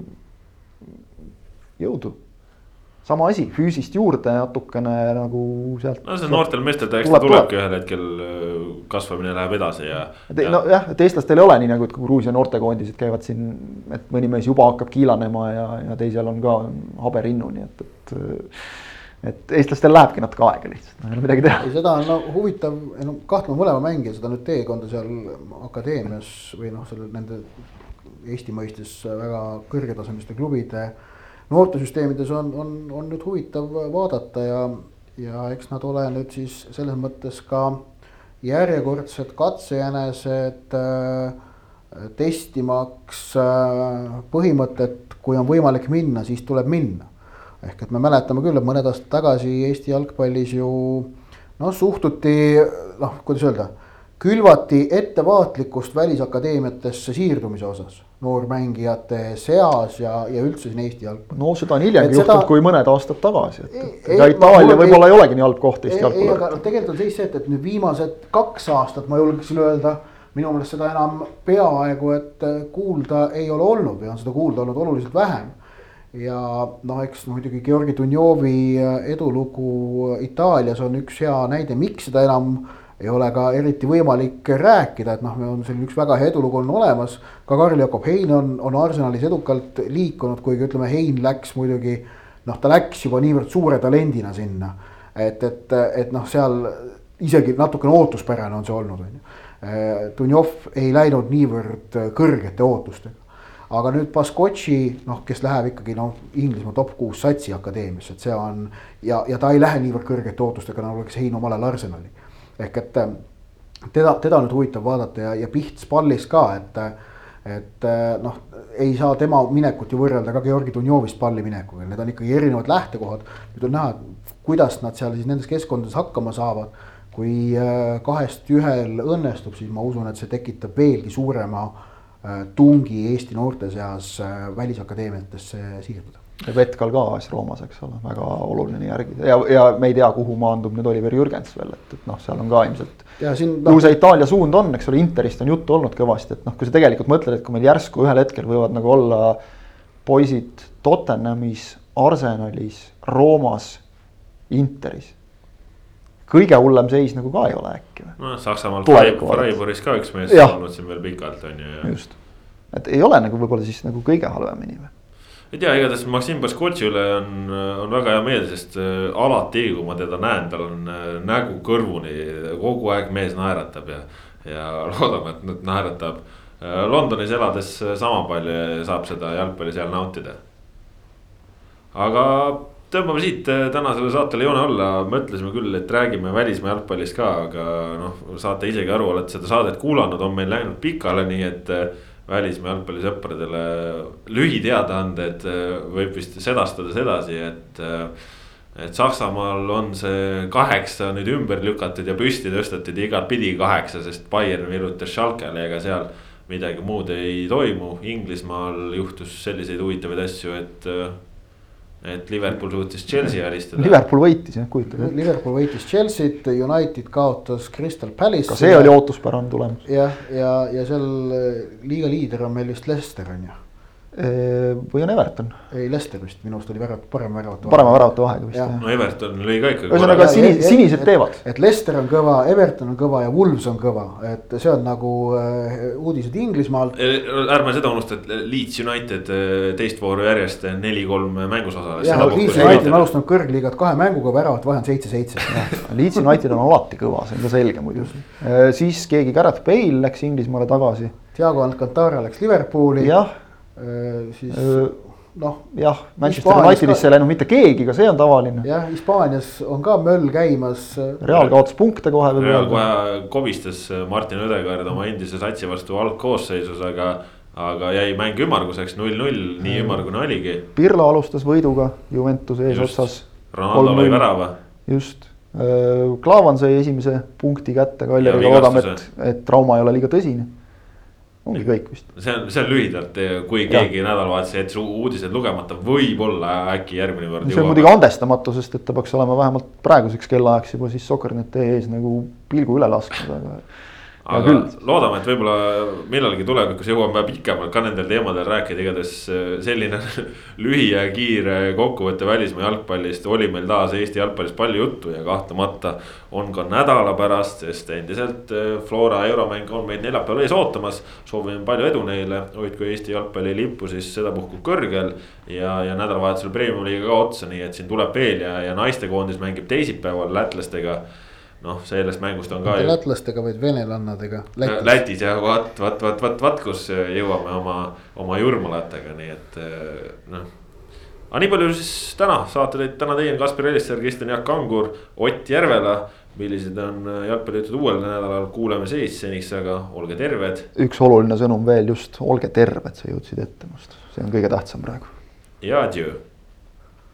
jõudu sama asi, füüsist juurde natukene nagu sealt. no see noortel meestel ta eks ta tulebki ühel hetkel äh, kasvamine läheb edasi ja. ja. nojah, et eestlastel ei ole nii nagu, et Gruusia noortekoondised käivad siin, et mõni mees juba hakkab kiilanema ja, ja teisel on ka haberinnu, nii et, et. et eestlastel lähebki natuke aega lihtsalt, no ei ole midagi teha. seda on no huvitav, no kahtlema mõlema mängija seda nüüd teekonda seal akadeemias või noh, selle nende Eesti mõistes väga kõrgetasemeliste klubide noortesüsteemides on, on, on nüüd huvitav vaadata ja, ja eks nad ole nüüd siis selles mõttes ka järjekordsed katsejänesed äh, testimaks äh, põhimõtet, kui on võimalik minna, siis tuleb minna. ehk et me mäletame küll, et mõned aastad tagasi Eesti jalgpallis ju noh, suhtuti noh, kuidas öelda külvati ettevaatlikkust välisakadeemiatesse siirdumise osas noormängijate seas ja, ja üldse siin Eesti jalgpallis. no seda on hiljem juhtunud seda... kui mõned aastad tagasi, et ega Itaalia võib-olla ei olegi nii halb koht Eesti jalgpalli. ei, aga tegelikult on seis see, et, et nüüd viimased kaks aastat ma julgeksin öelda, minu meelest seda enam peaaegu, et kuulda ei ole olnud või on seda kuulda olnud oluliselt vähem ja noh, eks muidugi Georgi Dunjovi edulugu Itaalias on üks hea näide, miks seda enam ei ole ka eriti võimalik rääkida, et noh, on selline üks väga hea edulugu on olemas. ka Karl-Jakob Hein on, on Arsenalis edukalt liikunud, kuigi ütleme, Hein läks muidugi noh, ta läks juba niivõrd suure talendina sinna. et, et, et noh, seal isegi natukene ootuspärane on see olnud, on ju. Dunjov ei läinud niivõrd kõrgete ootustega aga nüüd Baskotši, noh, kes läheb ikkagi noh, Inglismaa top kuus satsi akadeemiasse, et see on ja, ja ta ei lähe niivõrd kõrgete ootustega nagu läks Hein omal ajal Arsenali ehk et ähm, teda, teda nüüd huvitav vaadata ja, ja Pihts pallis ka, et. et äh, noh, ei saa tema minekut ju võrrelda ka Georgi Dunjovist palli minekuga, need on ikkagi erinevad lähtekohad. nüüd on näha, kuidas nad seal siis nendes keskkondades hakkama saavad. kui äh, kahest ühel õnnestub, siis ma usun, et see tekitab veelgi suurema äh, tungi Eesti noorte seas välisakadeemiatesse siirduda Vetkal ka AS Roomas, eks ole, väga oluline järgida ja, ja me ei tea, kuhu maandub nüüd Oliver Jürgens veel, et, et noh, seal on ka ilmselt. No, kuhu see Itaalia suund on, eks ole, Interist on juttu olnud kõvasti, et noh, kui sa tegelikult mõtled, et kui meil järsku ühel hetkel võivad nagu olla poisid Tottenhamis, Arsenalis, Roomas, Interis. kõige hullem seis nagu ka ei ole äkki või? noh, Saksamaal Freiburgis ka üks mees olnud siin veel pikalt on ju. just, et ei ole nagu võib-olla siis nagu kõige halvemini või? Ei tea, igatahes Maksim Baskotši üle on, on väga hea meel, sest äh, alati, kui ma teda näen, tal on äh, nägu kõrvuni, kogu aeg mees naeratab ja. ja loodame, et nüüd naeratab äh, Londonis elades sama palju saab seda jalgpalli seal nautida. aga tõmbame siit tänasele saatele joone alla, mõtlesime küll, et räägime välismaa jalgpallist ka, aga noh, saate isegi aru, olete seda saadet kuulanud, on meil läinud pikale, nii et välismaa jalgpallisõpradele lühiteadaanded äh, võib vist sedastada sedasi, et. Äh, et Saksamaal on see kaheksa nüüd ümber lükatud ja püsti tõstetud igatpidi kaheksa, sest Bayern virutas Schalkele, ega seal midagi muud ei toimu. Inglismaal juhtus selliseid huvitavaid asju, et äh, et Liverpool suutis Chelsea alistada. Liverpool võitis jah, kujutage ette. Liverpool võitis Chelsea't, United kaotas Crystal Palace'i. ka see oli ootuspärane tulemus. jah, ja, ja, ja seal liiga liider on meil vist Leicester on ju või on Everton? ei, Leicester vist minu arust oli värav, parem väravate vahe. parema väravate vahega vist jah. no Everton lõi ka ikka. ühesõnaga sinised, sinised teevad. et Leicester on kõva, Everton on kõva ja Wolves on kõva, et see on nagu äh, uudised Inglismaalt. ärme seda unusta, et Leeds United äh, teist vooru järjest neli-kolm mängus osales. jah, Leeds United on alustanud kõrgliigat kahe mänguga, väravate vahe on seitse-seitse Leeds United on alati kõva, see on ka selge muidugi. Äh, siis keegi, Gareth Bale läks Inglismaale tagasi. Thiago Alcantara läks Liverpooli. jah Äh, siis äh, noh. jah, Manchester Unitedisse ei läinud mitte keegi, ka see on tavaline. jah, Hispaanias on ka möll käimas. Real kaotas punkte kohe. Real kohe kobistas Martin Õdegaard oma endise satsi vastu algkoosseisus, aga, aga jäi mäng ümmarguseks null-null, nii ümmargune oligi. Pirlo alustas võiduga Juventuse eesotsas. Ronaldo lõi värava. just, äh, Klaavan sai esimese punkti kätte, Kaljariga loodame, et, et trauma ei ole liiga tõsine ongi kõik vist. see on, see on lühidalt, kui keegi nädalavahetuse jättis uudised lugemata, võib-olla äkki järgmine kord. see on muidugi andestamatu, sest et ta peaks olema vähemalt praeguseks kellaajaks juba siis Soker.net ees nagu pilgu üle lasknud, aga. Aga loodame, et võib-olla millalgi tulevikus jõuame pikemalt ka nendel teemadel rääkida, igatahes äh, selline lühi ja kiire kokkuvõte välismaa jalgpallist. oli meil taas Eesti jalgpallist palju juttu ja kahtlemata on ka nädala pärast, sest endiselt äh, Flora euromäng on meid neljapäeval ees ootamas. soovime palju edu neile, hoidku Eesti jalgpalli lippu siis sedapuhku kõrgel ja, ja nädalavahetusel Premium liiga ka otsa, nii et siin tuleb veel ja, ja naistekoondis mängib teisipäeval lätlastega noh, sellest mängust on ka. mitte lätlastega, vaid venelannadega Lätis. Jah, vaat, vaat, vaat, vaat, vaat kus jõuame oma, oma jurmalatega, nii et noh. aga nii palju siis täna, saate teid täna teinud Kaspar Elisser, Kristjan Jaak Kangur, Ott Järvela. millised on jalgpallijutud uuel nädalal, kuuleme siis seniks, aga olge terved. üks oluline sõnum veel just, olge terved, sa jõudsid ette must, see on kõige tähtsam praegu. ja adjöö